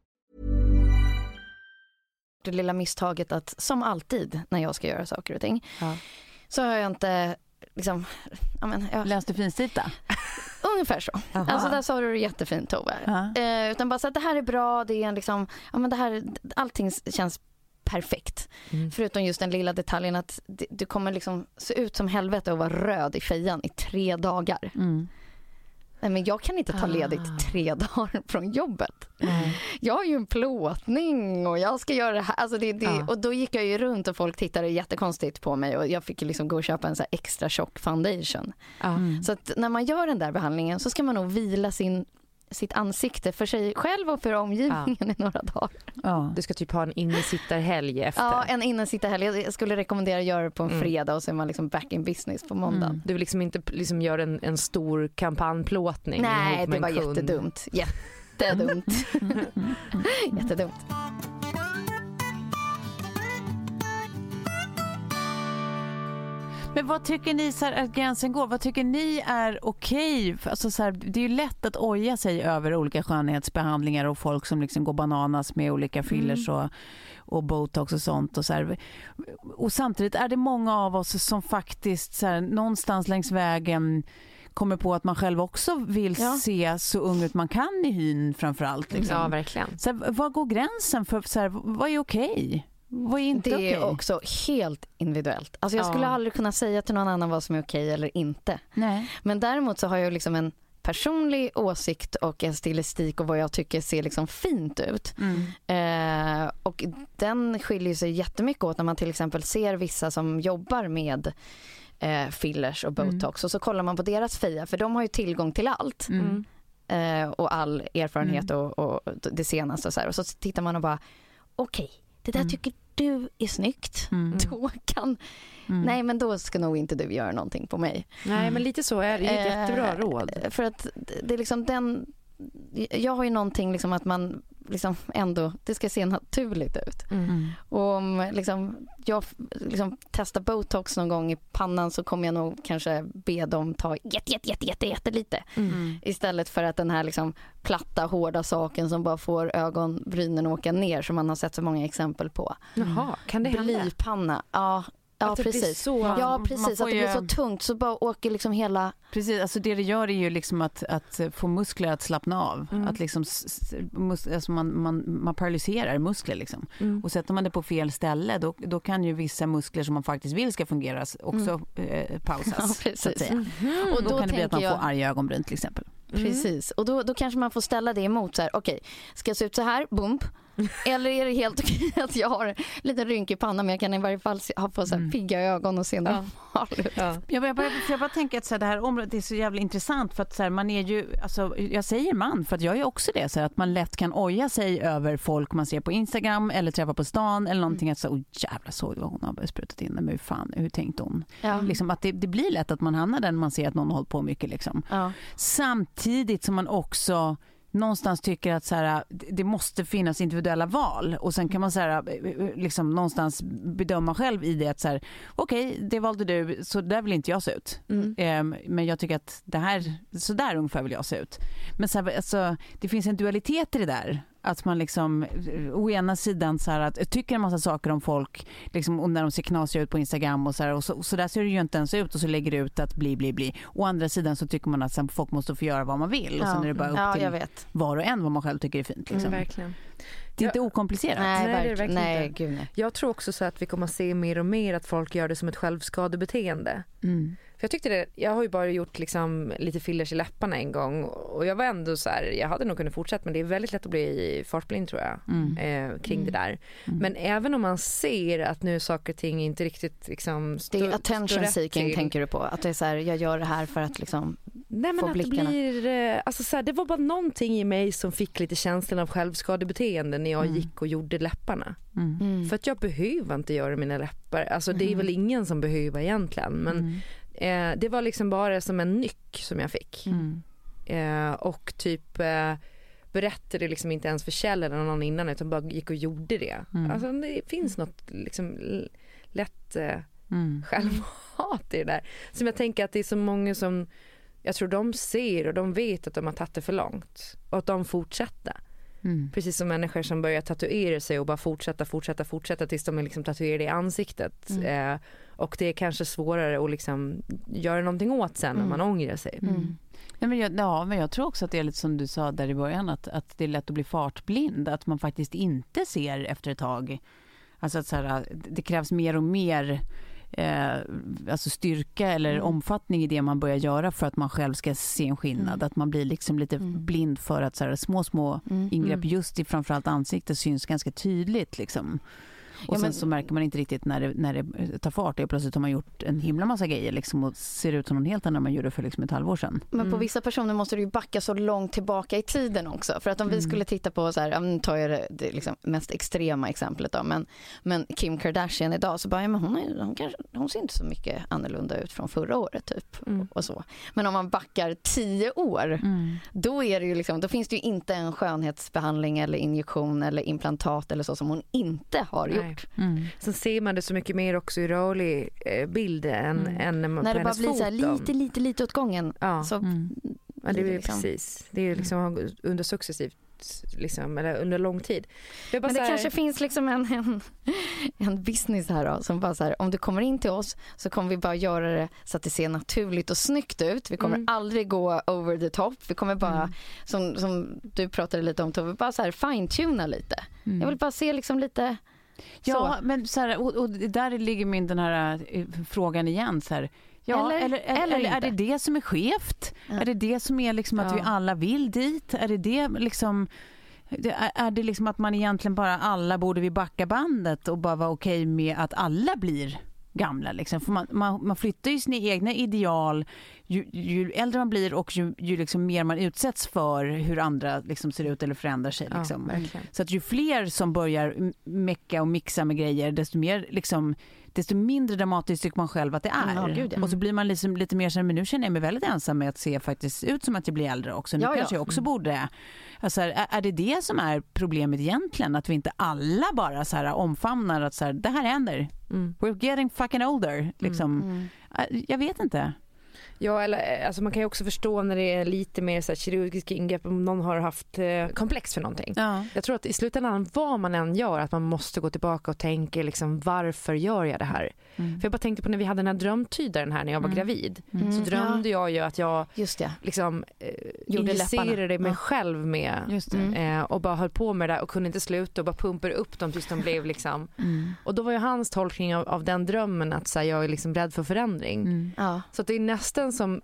Det lilla misstaget att som alltid när jag ska göra saker och ting så har jag inte liksom, ja, men, jag, Läste finstilta? Ungefär så. Alltså där sa du det jättefint Tove. Eh, utan bara så att det här är bra, det är en liksom, ja men det här, allting känns perfekt. Förutom just den lilla detaljen att du kommer liksom se ut som helvete och vara röd i fejan i tre dagar. Nej men jag kan inte ta ledigt tre dagar från jobbet. Jag har ju en plåtning och jag ska göra det här. Alltså det, det, Och då gick jag ju runt och folk tittade jättekonstigt på mig och jag fick liksom gå och köpa en så extra tjock foundation. Så att när man gör den där behandlingen så ska man nog vila sin, sitt ansikte för sig själv och för omgivningen i några dagar. Ja. Du ska typ ha en innesittarhelg efter. Ja, en innensittarhelg. Jag skulle rekommendera att göra det på en Mm. fredag och så är man liksom back in business på måndagen. Du vill liksom inte liksom göra en, en stor kampanjplåtning Nej, det var kund. jättedumt. Jättedumt. Jättedumt. Men vad tycker ni så här, att gränsen går? Vad tycker ni är okej? Alltså så här, det är ju lätt att oja sig över olika skönhetsbehandlingar och folk som liksom går bananas med olika fillers och, och botox och sånt. Och, så här. och samtidigt är det många av oss som faktiskt så här, någonstans längs vägen kommer på att man själv också vill Ja. se så ung ut man kan i hyn framför allt. Liksom. Ja, verkligen. Så här, vad går gränsen för så vad är okej? Vad är inte Det okej? är också helt individuellt. Alltså jag Ja. skulle aldrig kunna säga till någon annan vad som är okej eller inte. Nej. Men däremot så har jag liksom en personlig åsikt och en stilistik och vad jag tycker ser liksom fint ut. Mm. Eh, och den skiljer sig jättemycket åt när man till exempel ser vissa som jobbar med eh, fillers och botox och så kollar man på deras feja för de har ju tillgång till allt. Mm. eh, och all erfarenhet och, och det senaste och så här. Och så tittar man och bara okej, det där tycker du är snyggt. Mm. Då kan, nej men då ska nog inte du göra någonting på mig. Nej, men lite så är det. Det är ett Eh, jättebra råd. För att det är liksom den, jag har ju någonting liksom att man liksom ändå, det ska se naturligt ut. Mm. Och om liksom, jag liksom testar botox någon gång i pannan så kommer jag nog kanske be dem ta jätte, jätte, jätte, jätte, jätte lite. Mm. Istället för att den här liksom platta, hårda saken som bara får ögonbrynen åka ner som man har sett så många exempel på. Jaha, kan det hända? Blypanna, ja. Ja det blir precis. så- Ja precis, att det blir ju- så tungt så bara åker liksom hela Precis, alltså det det gör är ju liksom att, att få muskler att slappna av. Att liksom, mus, alltså man, man, man paralyserar muskler. Liksom. Och sätter man det på fel ställe då, då kan ju vissa muskler som man faktiskt vill ska fungera också eh, pausas. Ja, så att säga. Och då, då kan det bli att man jag- får arga ögonbryn till exempel. Precis, och då, då kanske man får ställa det emot så här, okej, ska jag se ut så här, bump? Eller är det helt okej att jag har lite rynkig panna men jag kan i varje fall ha på så här pigga ögon och se normal ut? Ja. Jag, jag, bara, jag bara tänker att så här, det här området är så jävla intressant för att så här, man är ju, alltså, jag säger man för att jag är också det, så här, att man lätt kan oja sig över folk man ser på Instagram eller träffar på stan eller någonting att så, oh, jävla såg du vad hon har sprutat in, men hur fan, hur tänkte hon? Ja. Liksom att det, det blir lätt att man hamnar där när man ser att någon har hållit på mycket liksom. Ja. Samtidigt som man också någonstans tycker att så här, det måste finnas individuella val och sen kan man så här, liksom någonstans bedöma själv i det att så här, okej, det valde du, så där vill inte jag se ut. Mm. Ehm, men jag tycker att det här, så där ungefär vill jag se ut. Men så här, alltså, det finns en dualitet i det där. Att man liksom, eh, å ena sidan så här, att tycker en massa saker om folk liksom, och när de ser knasiga ut på Instagram och så här, och så, så där ser det ju inte ens ut och så lägger det ut att bli, bli, bli. Å andra sidan så tycker man att sen, folk måste få göra vad man vill och sen är det bara upp ja, till var och en vad man själv tycker är fint. Liksom. Mm, verkligen. Det är inte okomplicerat. Nej, Nej, det är verkligen nej, inte. gud nej. Jag tror också så att vi kommer att se mer och mer att folk gör det som ett självskadebeteende. Mm. För jag tyckte det, jag har ju bara gjort liksom lite fillers i läpparna en gång och jag var ändå så här, jag hade nog kunnat fortsätta men det är väldigt lätt att bli fartblind tror jag Mm. eh, kring det där. Mm. Men även om man ser att nu saker och ting inte riktigt liksom Det står, är attention seeking till. tänker du på? Att det är så här, jag gör det här för att liksom Nej men få att det blickarna. blir, eh, alltså så här, det var bara någonting i mig som fick lite känslan av självskadebeteende när jag Mm. gick och gjorde läpparna. Mm. Mm. För att jag behöver inte göra mina läppar, alltså det är Mm. väl ingen som behöver egentligen men Mm. Eh, det var liksom bara som en nyck som jag fick. Mm. Eh, och typ eh, berättade liksom inte ens för Kjell eller någon innan utan bara gick och gjorde det. Mm. Alltså det finns något liksom lätt eh, Mm. självhat i det där. Som jag tänker att det är så många som jag tror de ser och de vet att de har tagit det för långt och att de fortsätter. Mm. Precis som människor som börjar tatuera sig och bara fortsätta, fortsätta, fortsätta tills de är liksom tatuerade i ansiktet. Mm. Eh, och det är kanske svårare att liksom göra någonting åt sen Mm. om man ångrar sig. Mm. Nej, men jag, ja, men jag tror också att det är lite som du sa där i början, att, att det är lätt att bli fartblind, att man faktiskt inte ser efter ett tag. Alltså att så här, det krävs mer och mer eh, alltså styrka eller Mm. omfattning i det man börjar göra för att man själv ska se en skillnad. Mm. Att man blir liksom lite Mm. blind för att så här, små, små Mm. ingrepp Mm. just i framförallt ansiktet syns ganska tydligt. Liksom. Och Ja, sen men- så märker man inte riktigt när det, när det tar fart. Och plötsligt har man gjort en himla massa grejer liksom, och ser ut som någon helt annan man gjorde för liksom, ett halvår sedan. Men på Mm. vissa personer måste du ju backa så långt tillbaka i tiden också. För att om vi Mm. skulle titta på, så här, nu tar jag det, det liksom mest extrema exemplet då, men, men Kim Kardashian idag så bara, ja, men hon, är, hon, kanske, hon ser inte så mycket annorlunda ut från förra året typ. Mm. Och så. Men om man backar tio år, då, är det ju liksom, då finns det ju inte en skönhetsbehandling eller injektion eller implantat eller så som hon inte har Nej. gjort. Mm. Sen ser man det så mycket mer också i rörlig eh, bild än, Mm. än när man När på det bara blir så här lite, lite, lite åt gången. Ja, Så Mm. ja det är liksom- precis. Det är liksom under successivt liksom, eller under lång tid. Det Men det här, kanske finns liksom en, en, en business här då, som bara så här, om du kommer in till oss så kommer vi bara göra det så att det ser naturligt och snyggt ut. Vi kommer Mm. aldrig gå over the top. Vi kommer bara, Mm. som, som du pratade lite om Tove, bara så här fine-tuna lite. Mm. Jag vill bara se liksom lite Ja, så. men så här, och, och där ligger min den här eh, frågan igen. Så här. Ja, Eller- eller, eller, eller är det det som är skevt? Ja. Är det det som är liksom att Ja. vi alla vill dit? Är det det liksom... det- Är är det liksom att man egentligen bara alla borde vi backa bandet och bara vara okej med att alla blir gamla? Liksom? För man, man, man flyttar ju sina egna ideal ju, ju äldre man blir och ju, ju liksom mer man utsätts för hur andra liksom ser ut eller förändrar sig. ja, Liksom. verkligen. Så att ju fler som börjar mecka och mixa med grejer, desto mer liksom desto mindre dramatiskt tycker man själv att det är. Ja, gud, ja. Och så blir man liksom lite mer så här, men nu känner jag mig väldigt ensam med att se faktiskt ut som att jag blir äldre också. Nu Ja, ja. kanske jag också borde... Alltså, är, är det det som är problemet egentligen? Att vi inte alla bara så här omfamnar att så här, det här händer. Mm. We're getting fucking older. Liksom. Mm. Äh, Jag vet inte. Ja, eller eh, alltså man kan ju också förstå när det är lite mer så här kirurgiska ingrepp om någon har haft eh, komplex för någonting. Ja. Jag tror att i slutändan vad man än gör att man måste gå tillbaka och tänka liksom varför gör jag det här? Mm. För jag bara tänkte på när vi hade den här drömtydaren här när jag var Mm. gravid. Mm. Så drömde jag ju att jag Just det. liksom eh, Gjorde injicerade läpparna. mig Ja. själv med Just det. Mm. eh, och bara höll på med det där och kunde inte sluta och bara pumpade upp dem tills de blev liksom Mm. och då var ju hans tolkning av, av den drömmen att så här, jag är liksom rädd för förändring. Mm. Ja. Så att det är nästan som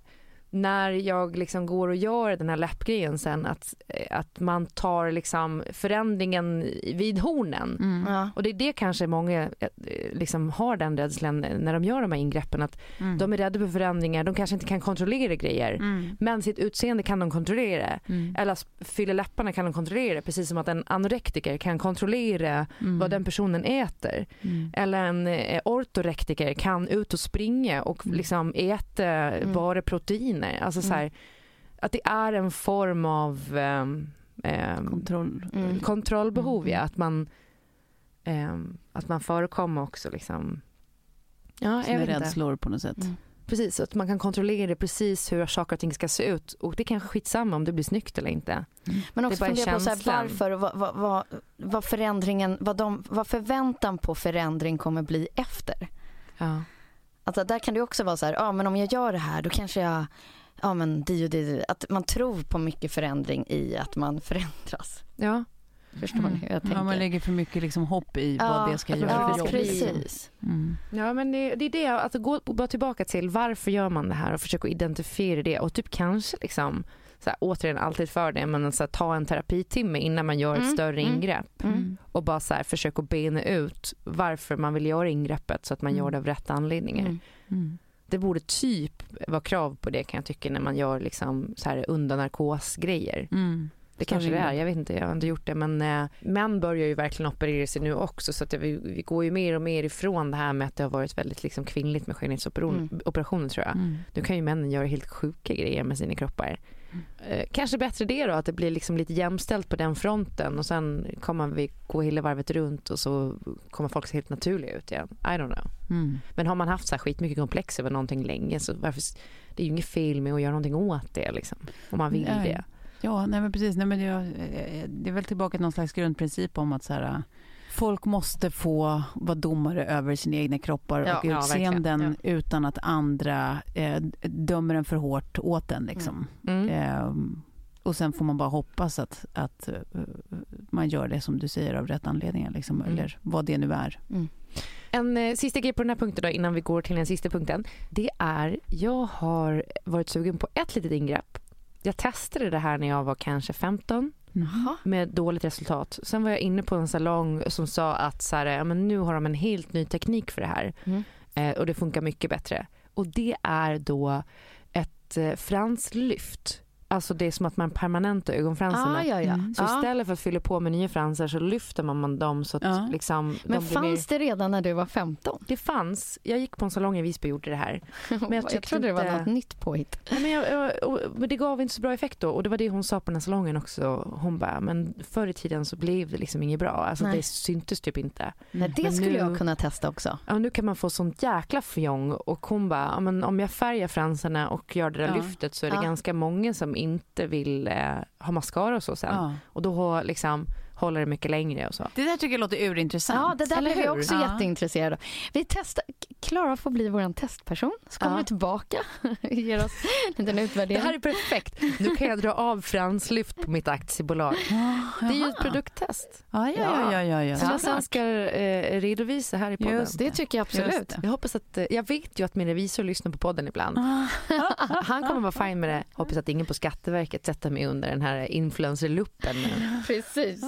när jag liksom går och gör den här läppgrejen sen att, eh, att man tar liksom förändringen vid hornen. Mm. Ja. Och det är det kanske många eh, liksom har den rädslan när de gör de här ingreppen att Mm. de är rädda för förändringar, de kanske inte kan kontrollera grejer. Mm. Men sitt utseende kan de kontrollera. Mm. Eller fylla läpparna kan de kontrollera precis som att en anorektiker kan kontrollera Mm. vad den personen äter. Mm. Eller en eh, ortorektiker kan ut och springa och liksom äta bara proteiner. Alltså så här, att det är en form av ehm, Kontroll. Mm. kontrollbehov. Mm. Ja, att, man, ehm, att man förekommer också liksom Ja, jag Sina rädslor på något sätt. Mm. Precis, att man kan kontrollera precis hur saker och ting ska se ut och det är kanske skitsamma om det blir snyggt eller inte. Men Det också fundera på så här, varför och vad, vad, vad, vad förändringen, vad, de, vad förväntan på förändring kommer bli efter. Ja. Alltså där kan det också vara så här, ja men om jag gör det här då kanske jag, ja men di och di, att man tror på mycket förändring i att man förändras. Ja. Förstår ni hur jag tänker? Ja, man lägger för mycket liksom hopp i Ja, vad det ska göra får för jobb. precis. Mm. Ja men det, det är det, alltså gå bara tillbaka till varför gör man det här och försöka identifiera det och typ kanske liksom så här, återigen alltid för det men så här, ta en terapitimme innan man gör ett Mm, större mm, ingrepp Mm. och bara så här, försöka bena ut varför man vill göra ingreppet så att man Mm. gör det av rätta anledningar. Mm. Mm. Det borde typ vara krav på det kan jag tycka när man gör liksom så här under narkosgrejer. Mm. Det kanske det är, jag vet inte, jag har inte gjort det men eh, män börjar ju verkligen operera sig nu också så att det, vi, vi går ju mer och mer ifrån det här med att det har varit väldigt liksom kvinnligt med skönhetsoperationer tror jag. Mm. Nu kan ju männen göra helt sjuka grejer med sina kroppar. Eh, kanske bättre det då, att det blir liksom lite jämställt på den fronten och sen kommer vi gå hela varvet runt och så kommer folk se helt naturliga ut igen. I don't know. Mm. Men har man haft så här skitmycket komplex över någonting länge så varför, det är ju inget fel med att göra någonting åt det liksom. Om man vill Nej. det. Ja, nej men precis. Nej, men jag, eh, det är väl tillbaka till någon slags grundprincip om att så här, folk måste få vara domare över sina egna kroppar Ja, och ja, utseenden verkligen. utan att andra eh, dömer en för hårt åt den. Liksom. Mm. Ehm, och sen får man bara hoppas att, att eh, man gör det som du säger av rätt anledningar. Liksom, Mm. Eller vad det nu är. En eh, sista grej på den här punkten då, innan vi går till den sista punkten. Det är, jag har varit sugen på ett litet ingrepp. Jag testade det här när jag var kanske 15 Jaha. med dåligt resultat. Sen var jag inne på en salong som sa att så här, ja, men nu har de en helt ny teknik för det här Mm. eh, och det funkar mycket bättre. Och det är då ett eh, franslyft. Alltså det är som att man permanentar ögonfransarna. Ah, ja, ja. Mm. Så ja. istället för att fylla på med nya fransar så lyfter man dem så att Ja. liksom Men de blir mer... fanns det redan när du var 15? Det fanns. Jag gick på en salong i Visby och gjorde det här. Men jag, tyckte trodde det var inte- något nytt påhitt. Men, jag, jag, och, men det gav inte så bra effekt då och det var det hon sa på den här salongen också. Hon bara, men förr i tiden så blev det liksom inget bra. Alltså Nej. det syntes typ inte. Nej, det Men skulle nu- jag kunna testa också. Ja, nu kan man få sånt jäkla fjong och hon bara, men om jag färgar fransarna och gör det där lyftet så är det ganska många som inte vill eh, ha mascara och så sen. Ja. Och då liksom håller det mycket längre och så. Det där tycker jag låter urintressant. Ja, det där Eller blev jag också Ja. jätteintresserad av. Vi testar. Klara får bli vår testperson. Så kommer Ja. tillbaka ger oss en liten Det utvärdering. här är perfekt. Nu kan jag dra av franslyft på mitt aktiebolag. Det är ju ett produkttest. Ja, ja, ja. ja, ja, ja. Som jag sen ska eh, redovisa här i podden. Just Det tycker jag absolut. Det. Jag hoppas att, eh, jag vet ju att min revisor lyssnar på podden ibland. Han kommer vara fin med det. Hoppas att ingen på Skatteverket sätter mig under den här influencerluppen. Precis.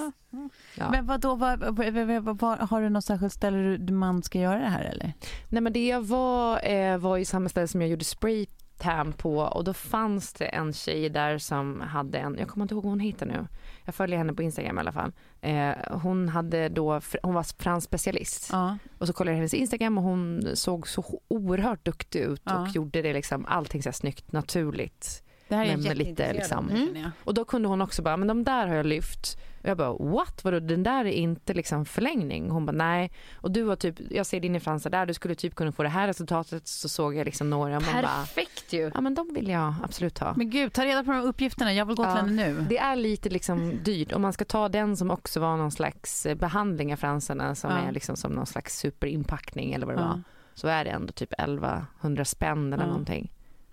Ja. Men vad då, vad, vad, vad, har du något särskilt ställe du- man ska göra det här eller? Nej men det jag var eh, var i samma ställe som jag gjorde spraytan på och då fanns det en tjej där som hade en, jag kommer inte ihåg vad hon heter nu. Jag följer henne på Instagram i alla fall. Eh, hon hade då, hon var fransk specialist. Ja. Och så kollade jag hennes Instagram och hon såg så oerhört duktig ut Ja. och gjorde det liksom allting så här snyggt, naturligt. Det här är Men lite, liksom- jag. Och då kunde hon också bara, men de där har jag lyft. Och jag bara, what? Vadå, den där är inte liksom förlängning? Hon bara, nej. Och du har typ, jag ser dina fransar där, du skulle typ kunna få det här resultatet. Så såg jag liksom några bara, Perfekt ju. ja men de vill jag absolut ha. Men gud, ta reda på de uppgifterna. Jag vill gå till Ja. henne nu. Det är lite liksom dyrt. Om man ska ta den som också var någon slags eh, behandling av fransarna som Ja. är liksom som någon slags superinpackning eller vad det Ja. var. Så är det ändå typ 1100 spänn eller Ja. någonting.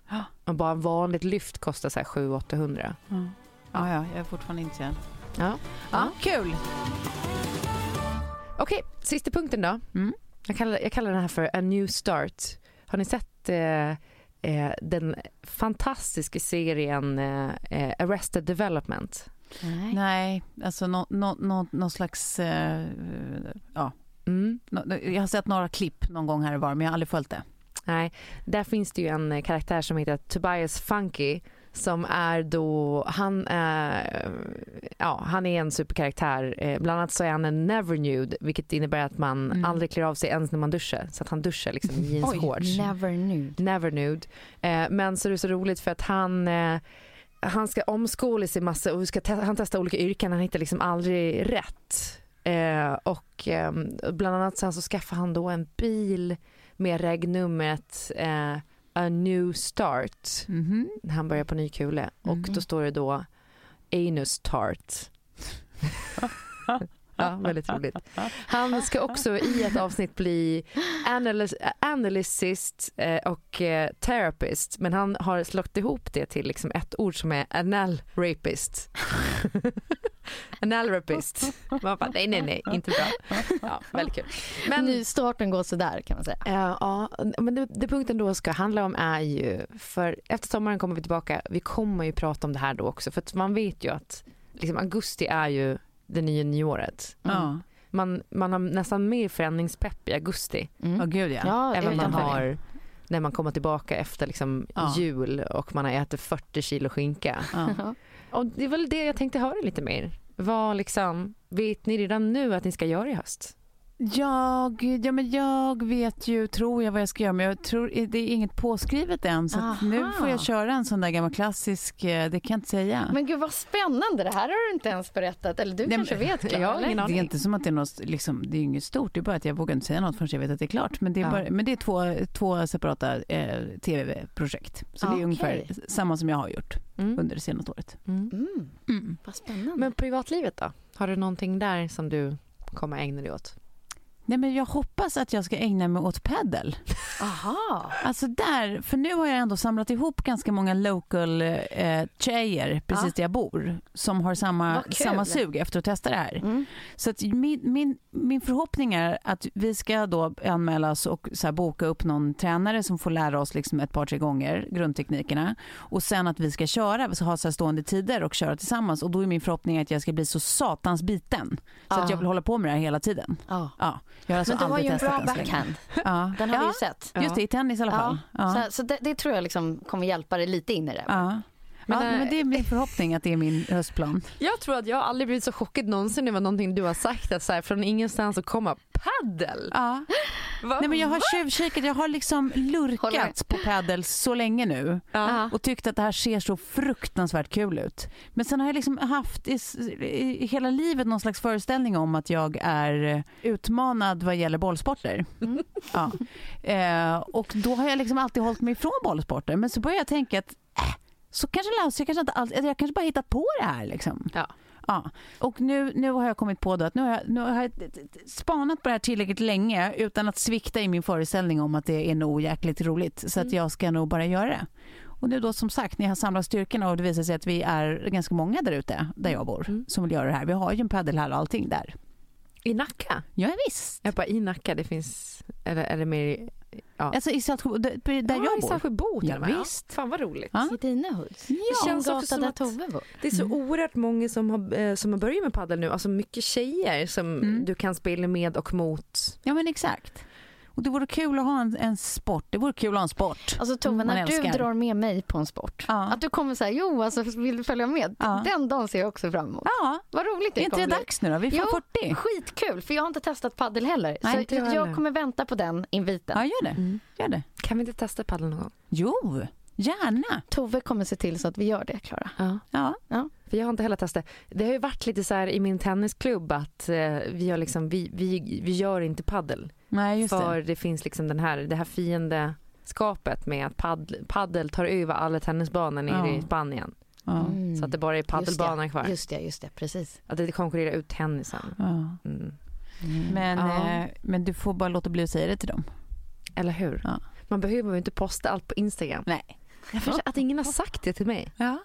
Ja. Och bara en vanligt lyft kostar så här 700-800. Ja. Ja, ja, jag är fortfarande intresserad. Ja. Ja, kul. Okej, sista punkten då. Mm. Jag, kallar, jag kallar den här för A New Start. Har ni sett eh, eh, den fantastiska serien eh, eh, Arrested Development? Nej. Nej, alltså nå- nå- nå- någon slags... eh, ja, Mm. jag har sett några klipp någon gång här och var, men jag har aldrig följt det. Nej, där finns det ju en eh, karaktär som heter Tobias Funky som är då, han är, ja, han är en superkaraktär. Eh, Bland annat så är han en never nude vilket innebär att man Mm. aldrig klär av sig ens när man duschar. Så att han duschar liksom i jeansshorts. Never knew. Never nude. Eh, men så är det så roligt för att han eh, han ska omskola sig massa och ska te- han testar olika yrken, han hittar liksom aldrig rätt. Eh, och eh, bland annat sen så skaffar han då en bil med regnumret eh, A New Start. Mhm. när Han börjar på ny kule och Mhm. då står det då Anus Tart. ja, väldigt roligt. Han ska också i ett avsnitt bli analys analyst eh, och eh, therapist men han har slagit ihop det till liksom ett ord som är anal rapist. Anal rapist. Man bara, nej, nej, nej, inte bra. Ja, väldigt kul. Men, Nystarten går sådär kan man säga. Eh, ja, men det, det punkten då ska handla om är ju, för efter sommaren kommer vi tillbaka, vi kommer ju prata om det här då också, för att man vet ju att liksom, augusti är ju det nya nyåret. Ja. Man, man har nästan mer förändringspepp i augusti Mm. Åh gud ja. Ja, det än vad vet man har när man kommer tillbaka efter liksom Ja. jul och man har ätit 40 kilo skinka. Ja. Och det är väl det jag tänkte höra lite mer. Vad liksom, vet ni redan nu att ni ska göra i höst? Jag, ja, men jag vet ju, tror jag vad jag ska göra, men jag tror det är inget påskrivet än. Så att nu får jag köra en sån där gammal klassisk, eh, det kan jag inte säga. Men gud vad spännande, det här har du inte ens berättat. Eller du Nej, kanske men- vet Klara, jag har eller? Det är inte som att det är något, liksom, det är inget stort, det är bara att jag vågar inte säga något förrän jag vet att det är klart. Men det är, Ja. bara, men det är två, två separata eh, tv-projekt. Så det är Okej. ungefär samma som jag har gjort Mm. under det senaste året. Mm. Mm, Mm. vad spännande. Men privatlivet då? Har du någonting där som du kommer ägna dig åt? Nej, men jag hoppas att jag ska ägna mig åt paddel. Aha. Alltså där, för nu har jag ändå samlat ihop ganska många local eh, tjejer precis Ja. där jag bor som har samma, samma sug efter att testa det här. Mm. Så att min, min, min förhoppning är att vi ska då anmälas och så här boka upp någon tränare som får lära oss liksom ett par, tre gånger grundteknikerna och sen att vi ska köra, så ha så stående tider och köra tillsammans och då är min förhoppning att jag ska bli så satans biten så att Ja. jag vill hålla på med det här hela tiden. Ja. Ja, jag har alltså Men du har ju en bra så backhand. Ja. Den har ja, vi ju sett. Just det, i tennis i alla fall. Ja. Ja. Så, så det, det tror jag liksom kommer hjälpa dig lite in i det. Ja. Men, ja, men det är min förhoppning att det är min höstplan. Jag tror att jag aldrig blivit så chockad någonsin över någonting du har sagt. Att så här, från ingenstans att komma paddel. Ja. Va? Nej, men jag har tjuvkikat, jag har liksom lurkat på paddles så länge nu Ja. och tyckt att det här ser så fruktansvärt kul ut. Men sen har jag liksom haft i, i hela livet någon slags föreställning om att jag är utmanad vad gäller bollsporter. Mm. Ja. Eh, och då har jag liksom alltid hållit mig ifrån bollsporter. Men så börjar jag tänka att äh, så kanske löser jag kanske inte allt, jag kanske bara hittat på det här liksom. Ja. Ja, och nu, nu har jag kommit på att nu har jag, nu har jag spanat på det här tillräckligt länge utan att svikta i min föreställning om att det är nog jäkligt roligt. Så att jag ska nog bara göra det. Och nu då som sagt, ni har samlat styrkorna och det visar sig att vi är ganska många där ute, där jag bor, Mm. som vill göra det här. Vi har ju en paddelhall och allting där. I Nacka? Ja, visst. Jag bara i Nacka, det finns, eller är det mer ja. Alltså i Saltsjö, där ja, jag i bor. Saltsjöbo till Ja, och med. visst. Fan vad roligt. Ja. I dina hoods. Ja. Det känns också som att det är så Mm. oerhört många som har, eh, som har börjat med padel nu. Alltså mycket tjejer som Mm. du kan spela med och mot. Ja, men exakt. Och det vore kul att ha en, en sport. Det vore kul att ha en sport. Alltså Tove, när du älskar. drar med mig på en sport, Ja. att du kommer säga jo, alltså vill du följa med? Ja. Den dagen ser jag också fram emot. Ja, Vad roligt det är inte det dags nu då? Vi får Jo. 40. Skitkul, för jag har inte testat paddel heller. Nej, så jag jag, kommer vänta på den inviten. Ja, gör det. Mm. Gör det. Kan vi inte testa padel någon gång? Jo, gärna. Tove kommer se till så att vi gör det, Klara. Ja. Ja. För jag har inte heller testat. Det har ju varit lite så här i min tennisklubb att eh, vi, har liksom, vi, vi, vi gör inte paddel. Nej, just för det. det. finns liksom den här, det här fiendeskapet med att paddel, paddel tar över alla tennisbanor nere Ja. i Spanien. Ja. Mm. Så att det bara är paddelbanor just kvar. just det, just det, precis. Att det konkurrerar ut tennisen. Ja. Mm. Men, Ja. eh, men du får bara låta bli att säga det till dem. Eller hur? Ja. Man behöver ju inte posta allt på Instagram. Nej. Jag förstår att ingen har sagt det till mig. Ja,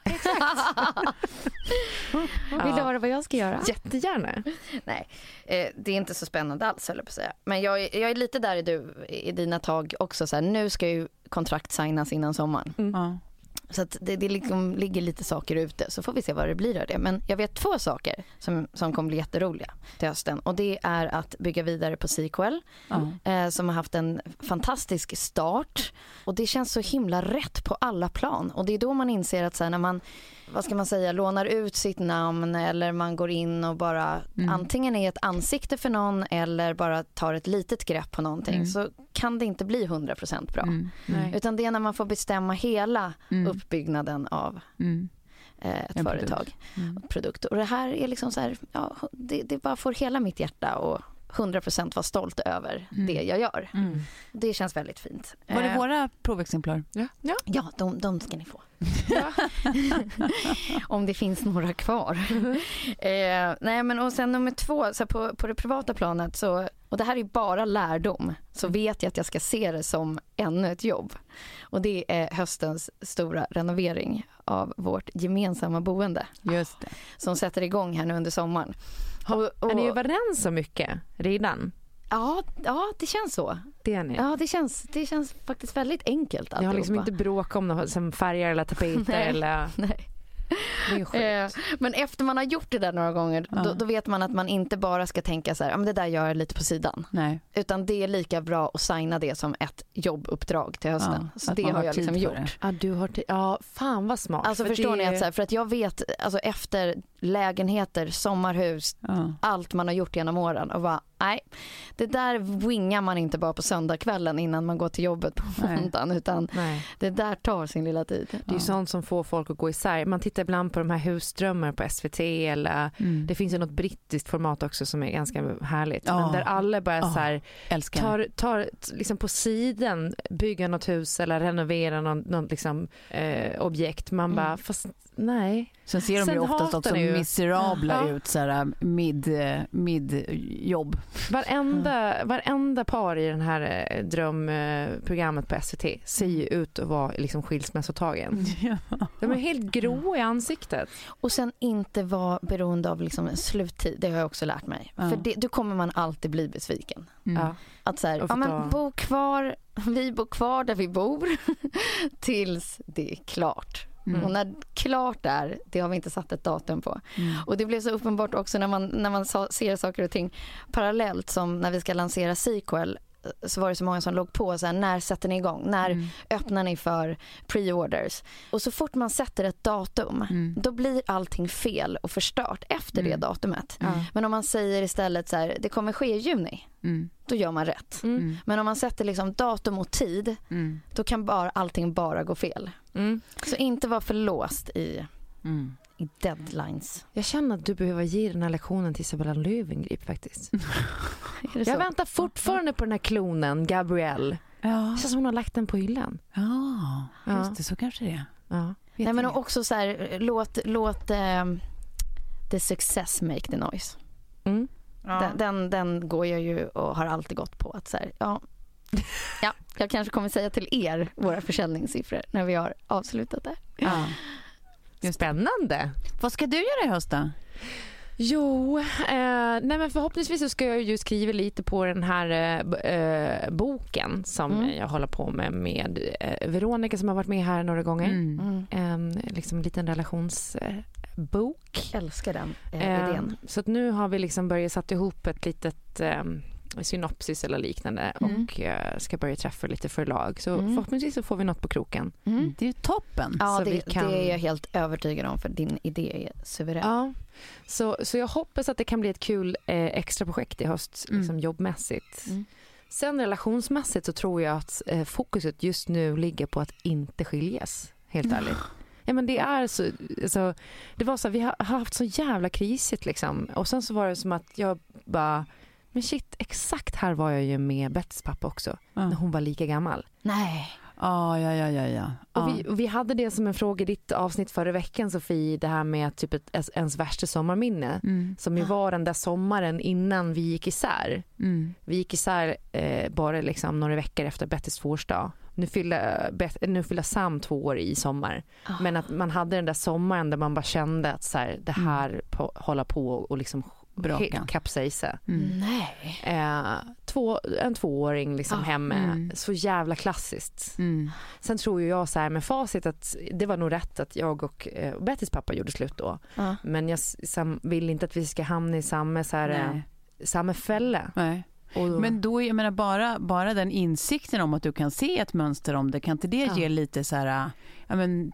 Vill du höra vad jag ska göra? Jättegärna. Nej, eh, det är inte så spännande alls höll jag på att säga. Men jag, är- jag är lite där i, du, i dina tag också. Så här, nu ska ju kontrakt signas innan sommaren. ja. Så det, det liksom ligger lite saker ute. Så får vi se vad det blir av det. Men jag vet två saker som, som kommer bli jätteroliga till hösten. Och det är att bygga vidare på Sequel. ja. eh, som har haft en fantastisk start. Och det känns så himla rätt på alla plan. Och det är då man inser att så här, när man, vad ska man säga, lånar ut sitt namn eller man går in och bara Mm. antingen är ett ansikte för någon eller bara tar ett litet grepp på någonting Mm. så kan det inte bli 100% bra. Mm. Nej. Utan det är när man får bestämma hela Mm. uppbyggnaden av Mm. eh, ett En företag produkt. Mm. och produkt. Och det här är liksom så här, ja, det, det bara får hela mitt hjärta och 100% vara stolt över Mm. det jag gör. Mm. Det känns väldigt fint. Var det Eh, våra provexemplar? Ja. ja. Ja, de, de ska ni få. Om det finns några kvar. eh, nej, men och sen nummer två, så på, på det privata planet så, och det här är bara lärdom, så vet jag att jag ska se det som ännu ett jobb. Och det är höstens stora renovering av vårt gemensamma boende Just det. som sätter igång här nu under sommaren. Har, Och- Är ni och- överens om mycket redan? Ja, ja, det känns så. Det är ni. Ja, det känns, det känns faktiskt väldigt enkelt Ni har liksom alltihopa. inte bråkat om något som färger eller tapeter Nej. eller... Nej. Eh, men efter man har gjort det där några gånger Ja. då, då vet man att man inte bara ska tänka så här, ja, men det där gör jag lite på sidan. Nej. Utan det är lika bra att signa det som ett jobbuppdrag till hösten. Ja, så det har har jag liksom gjort. Ja, du har ja, fan vad smart. Alltså För förstår det- ni att så här, för att jag vet, alltså efter lägenheter, sommarhus, Ja. allt man har gjort genom åren och bara nej, det där wingar man inte bara på söndagskvällen innan man går till jobbet på Nej. måndagen utan Nej. det där tar sin lilla tid. Det är ju sånt som får folk att gå isär. Man tittar ibland på de här husdrömmar på SVT eller Mm. det finns ju något brittiskt format också som är ganska härligt. Ja. Men där alla bara Ja. så här, tar, tar liksom på sidan bygga något hus eller renovera någon liksom, eh, objekt. Man Mm. bara, fast nej. Sen ser de Sen ju oftast också ju- miserabla Ja. ut, så här, mid, mid jobb. Varenda, Mm. varenda par i den här eh, drömprogrammet på SVT ser ju Mm. ut att vara liksom skilsmässotagen. De är helt grå i ansiktet. Och sen inte vara beroende av liksom en sluttid, det har jag också lärt mig. Ja. För det, då kommer man alltid bli besviken. Mm. Ja. Att så här, ja men bo kvar, vi bor kvar där vi bor tills det är klart. Mm. Och när klart är, det har vi inte satt ett datum på. Mm. Och det blev så uppenbart också när man, när man ser saker och ting parallellt som när vi ska lansera sequel så var det så många som låg på så här, när sätter ni igång? När Mm. öppnar ni för pre-orders? Och så fort man sätter ett datum Mm. då blir allting fel och förstört efter det Mm. datumet. Ja. Men om man säger istället så här, det kommer ske i juni, Mm. då gör man rätt. Mm. Mm. Men om man sätter liksom datum och tid, Mm. då kan bara, allting bara gå fel. Mm. Så inte vara för låst i, Mm. I deadlines. Jag känner att du behöver ge den här lektionen till Isabella Löwengrip faktiskt. Jag så? väntar fortfarande på den här klonen, Gabrielle. Ja. Det känns som hon har lagt den på hyllan. ja, Ja. just det. Så kanske det är. Ja. Nej men också så här, låt, låt eh, the success make the noise. Mm. Den, den, den går jag ju och har alltid gått på att så här, ja, ja, jag kanske kommer säga till er våra försäljningssiffror när vi har avslutat det. Ja. Spännande. Vad ska du göra i höst då? Jo, eh, nej men förhoppningsvis så ska jag ju skriva lite på den här eh, eh, boken som Mm. jag håller på med med eh, Veronica som har varit med här några gånger. Mm. Mm. En liksom liten relationsbok. Älskar den eh, Eh, idén. så att nu har vi liksom börjat satt ihop ett litet eh, synopsis eller liknande Mm. och eh, ska börja träffa lite förlag. Så Mm. förhoppningsvis så får vi något på kroken. Mm. Det är ju toppen. Ja, så det, vi kan- det är jag helt övertygad om för din idé är suverän. Ja, så, så jag hoppas att det kan bli ett kul eh, extra projekt i höst, Mm. liksom jobbmässigt. Mm. Sen relationsmässigt så tror jag att eh, fokuset just nu ligger på att inte skiljas, helt ärligt. Ja, men det är så, alltså, det var så, vi har har haft så jävla krisigt liksom. Och sen så var det som att jag bara, men shit, exakt här var jag ju med Bettys pappa också, Ja. när hon var lika gammal. Nej. Ja, ja, ja, ja. ja. Och ja. vi, och vi hade det som en fråga i ditt avsnitt förra veckan Sofie, det här med typ ett, ens- värsta sommarminne. Mm. Som ju var den där sommaren innan vi gick isär. Mm. Vi gick isär eh, bara liksom några veckor efter Bettys tvåårsdag. Nu fyller, Bet- nu fyller Sam två år i sommar. Ah. Men att man hade den där sommaren där man bara kände att så här, det här på, hålla på och liksom Braka. kapsejsa. Mm. Nej. Eh, två, en tvååring liksom Ah, hemma. mm. Så jävla klassiskt. Mm. Sen tror jag så här med facit att det var nog rätt att jag och eh, Bettys pappa gjorde slut då. Ja. Men jag sam, vill inte att vi ska hamna i samma, så här, eh, samma fälla. Nej. Och, Men då, jag menar bara, bara den insikten om att du kan se ett mönster om det, kan inte det Ja. ge lite så här, ja men,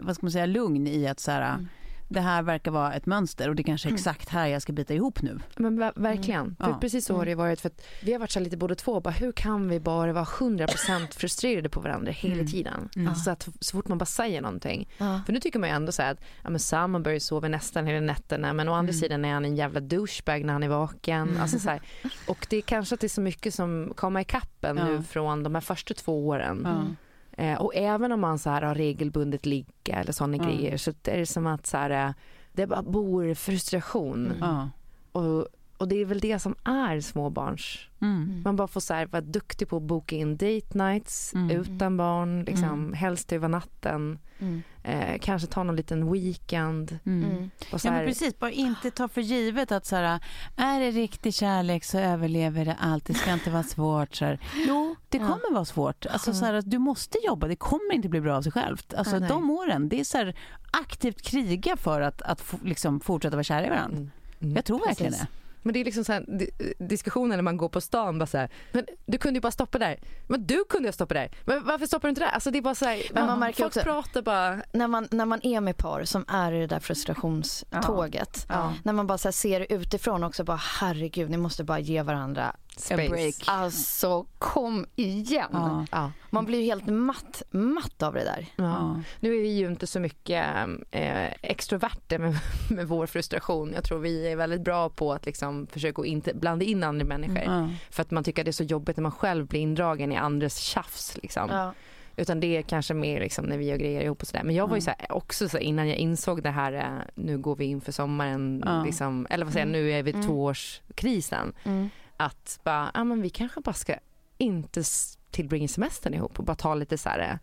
vad ska man säga, lugn i att så här, Mm. Det här verkar vara ett mönster och det kanske är exakt här jag ska bita ihop nu. men ver- verkligen. För Ja. precis så har det ju varit. För vi har varit så lite båda två. Bara, hur kan vi bara vara 100% frustrerade på varandra hela Mm. tiden? Mm. Alltså att så fort man bara säger någonting. Ja. För nu tycker man ju ändå så här att ja, men Sam börjar sova nästan hela nätterna men å andra Mm. sidan är han en jävla douchebag när han är vaken. Alltså, så här. Och det är kanske att det är så mycket som kommer ikapp en Ja. nu från de här första två åren. Eh, och även om man så här har regelbundet ligga eller sådana Ja. grejer så är det som att så här, eh, det bara bor frustration. Ja. Och och det är väl det som är småbarns... Mm. Man bara får så här, vara duktig på att boka in date nights Mm. utan barn, liksom, Mm. helst över natten. Mm. Eh, kanske ta någon liten weekend. Mm. Mm. Och så Ja, men här, precis, bara inte ta för givet att så här, är det riktig kärlek så överlever det allt, det ska inte vara svårt. Så här. Jo, det Ja. kommer vara svårt. Alltså, så här, du måste jobba, det kommer inte bli bra av sig självt. Alltså, Ja, nej. de åren, det är så här, aktivt kriga för att, att liksom, fortsätta vara kära i varandra. Mm. Mm. Jag tror verkligen Precis. det. Men det är liksom så här, di- diskussioner när man går på stan. Bara så här, men du kunde ju bara stoppa där. Men du kunde ju stoppa där. Men varför stoppar du inte där? Alltså det är bara så här, Men man märker folk också- pratar bara. När, man, när man är med par som är i det där frustrationståget. Ja. När man bara så ser utifrån också bara herregud ni måste bara ge varandra Space. break. Alltså kom igen. Ja. Ja. Man blir ju helt matt, matt av det där. Ja. Nu är vi ju inte så mycket eh, extroverter med, med vår frustration. Jag tror vi är väldigt bra på att liksom försöka inte blanda in andra människor. Ja. För att man tycker att det är så jobbigt när man själv blir indragen i andres tjafs. Liksom. Utan det är kanske mer liksom när vi gör grejer ihop och sådär. Men jag var ju så här, också så här, innan jag insåg det här, eh, nu går vi in för sommaren, Ja. liksom, eller vad säger jag, nu är vi Mm. tvåårskrisen. Mm. Att bara, ja men vi kanske bara ska inte tillbringa semestern ihop och bara ta lite så här eh,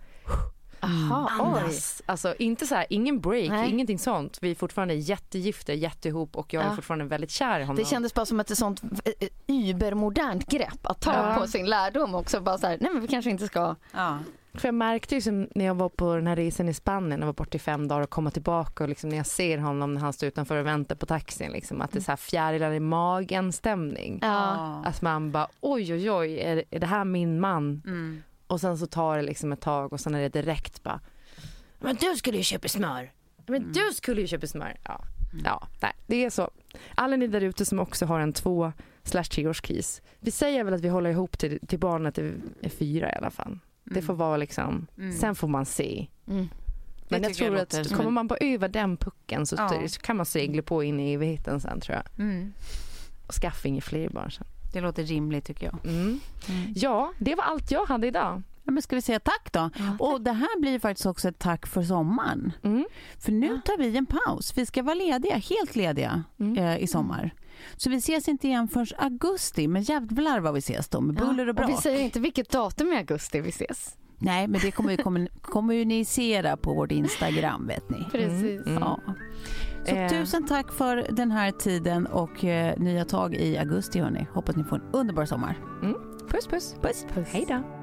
Aha, oj. andas. Alltså inte så här, ingen break, Nej. ingenting sånt. Vi är fortfarande jättegifta, jätteihop och jag är Ja. fortfarande väldigt kär i honom. Det kändes bara som ett sånt eh, übermodernt grepp att ta Ja. på sin lärdom också. Bara så här, nej men vi kanske inte ska. Ja. För jag märkte ju som när jag var på den här resan i Spanien, jag var borta i fem dagar och komma tillbaka och liksom när jag ser honom när han står utanför och väntar på taxin, liksom, att det är så här fjärilar i magen stämning. Ja. Att man bara oj oj oj, är, är det här min man? Mm. Och sen så tar det liksom ett tag och sen är det direkt bara Men du skulle ju köpa smör. Men du skulle ju köpa smör. Ja, ja nej, det är så. Alla ni där ute som också har en två slash treårskris. Vi säger väl att vi håller ihop till, till barnet är fyra i alla fall. Det får vara liksom, Mm. sen får man se. Mm. Men jag tycker jag tror låter att kommer man bara över den pucken så, Ja. så kan man segla på in i evigheten sen tror jag. Mm. Och skaffa inga fler barn sen. Det låter rimligt tycker jag. Mm. Ja, det var allt jag hade idag. Ja, men ska vi säga tack då? Och det här blir faktiskt också ett tack för sommaren. Mm. För nu tar vi en paus. Vi ska vara lediga, helt lediga Mm. eh, i sommar. Så vi ses inte igen förrän augusti. Men jävlar vad vi ses då med buller och Och brak. vi säger inte vilket datum i augusti vi ses. Nej, men det kommer vi kommun- kommunicera på vårt Instagram vet ni. Precis. Mm. Ja. Så Eh. tusen tack för den här tiden och eh, nya tag i augusti hörni. Hoppas ni får en underbar sommar. Puss puss. Puss. Puss. Hej då.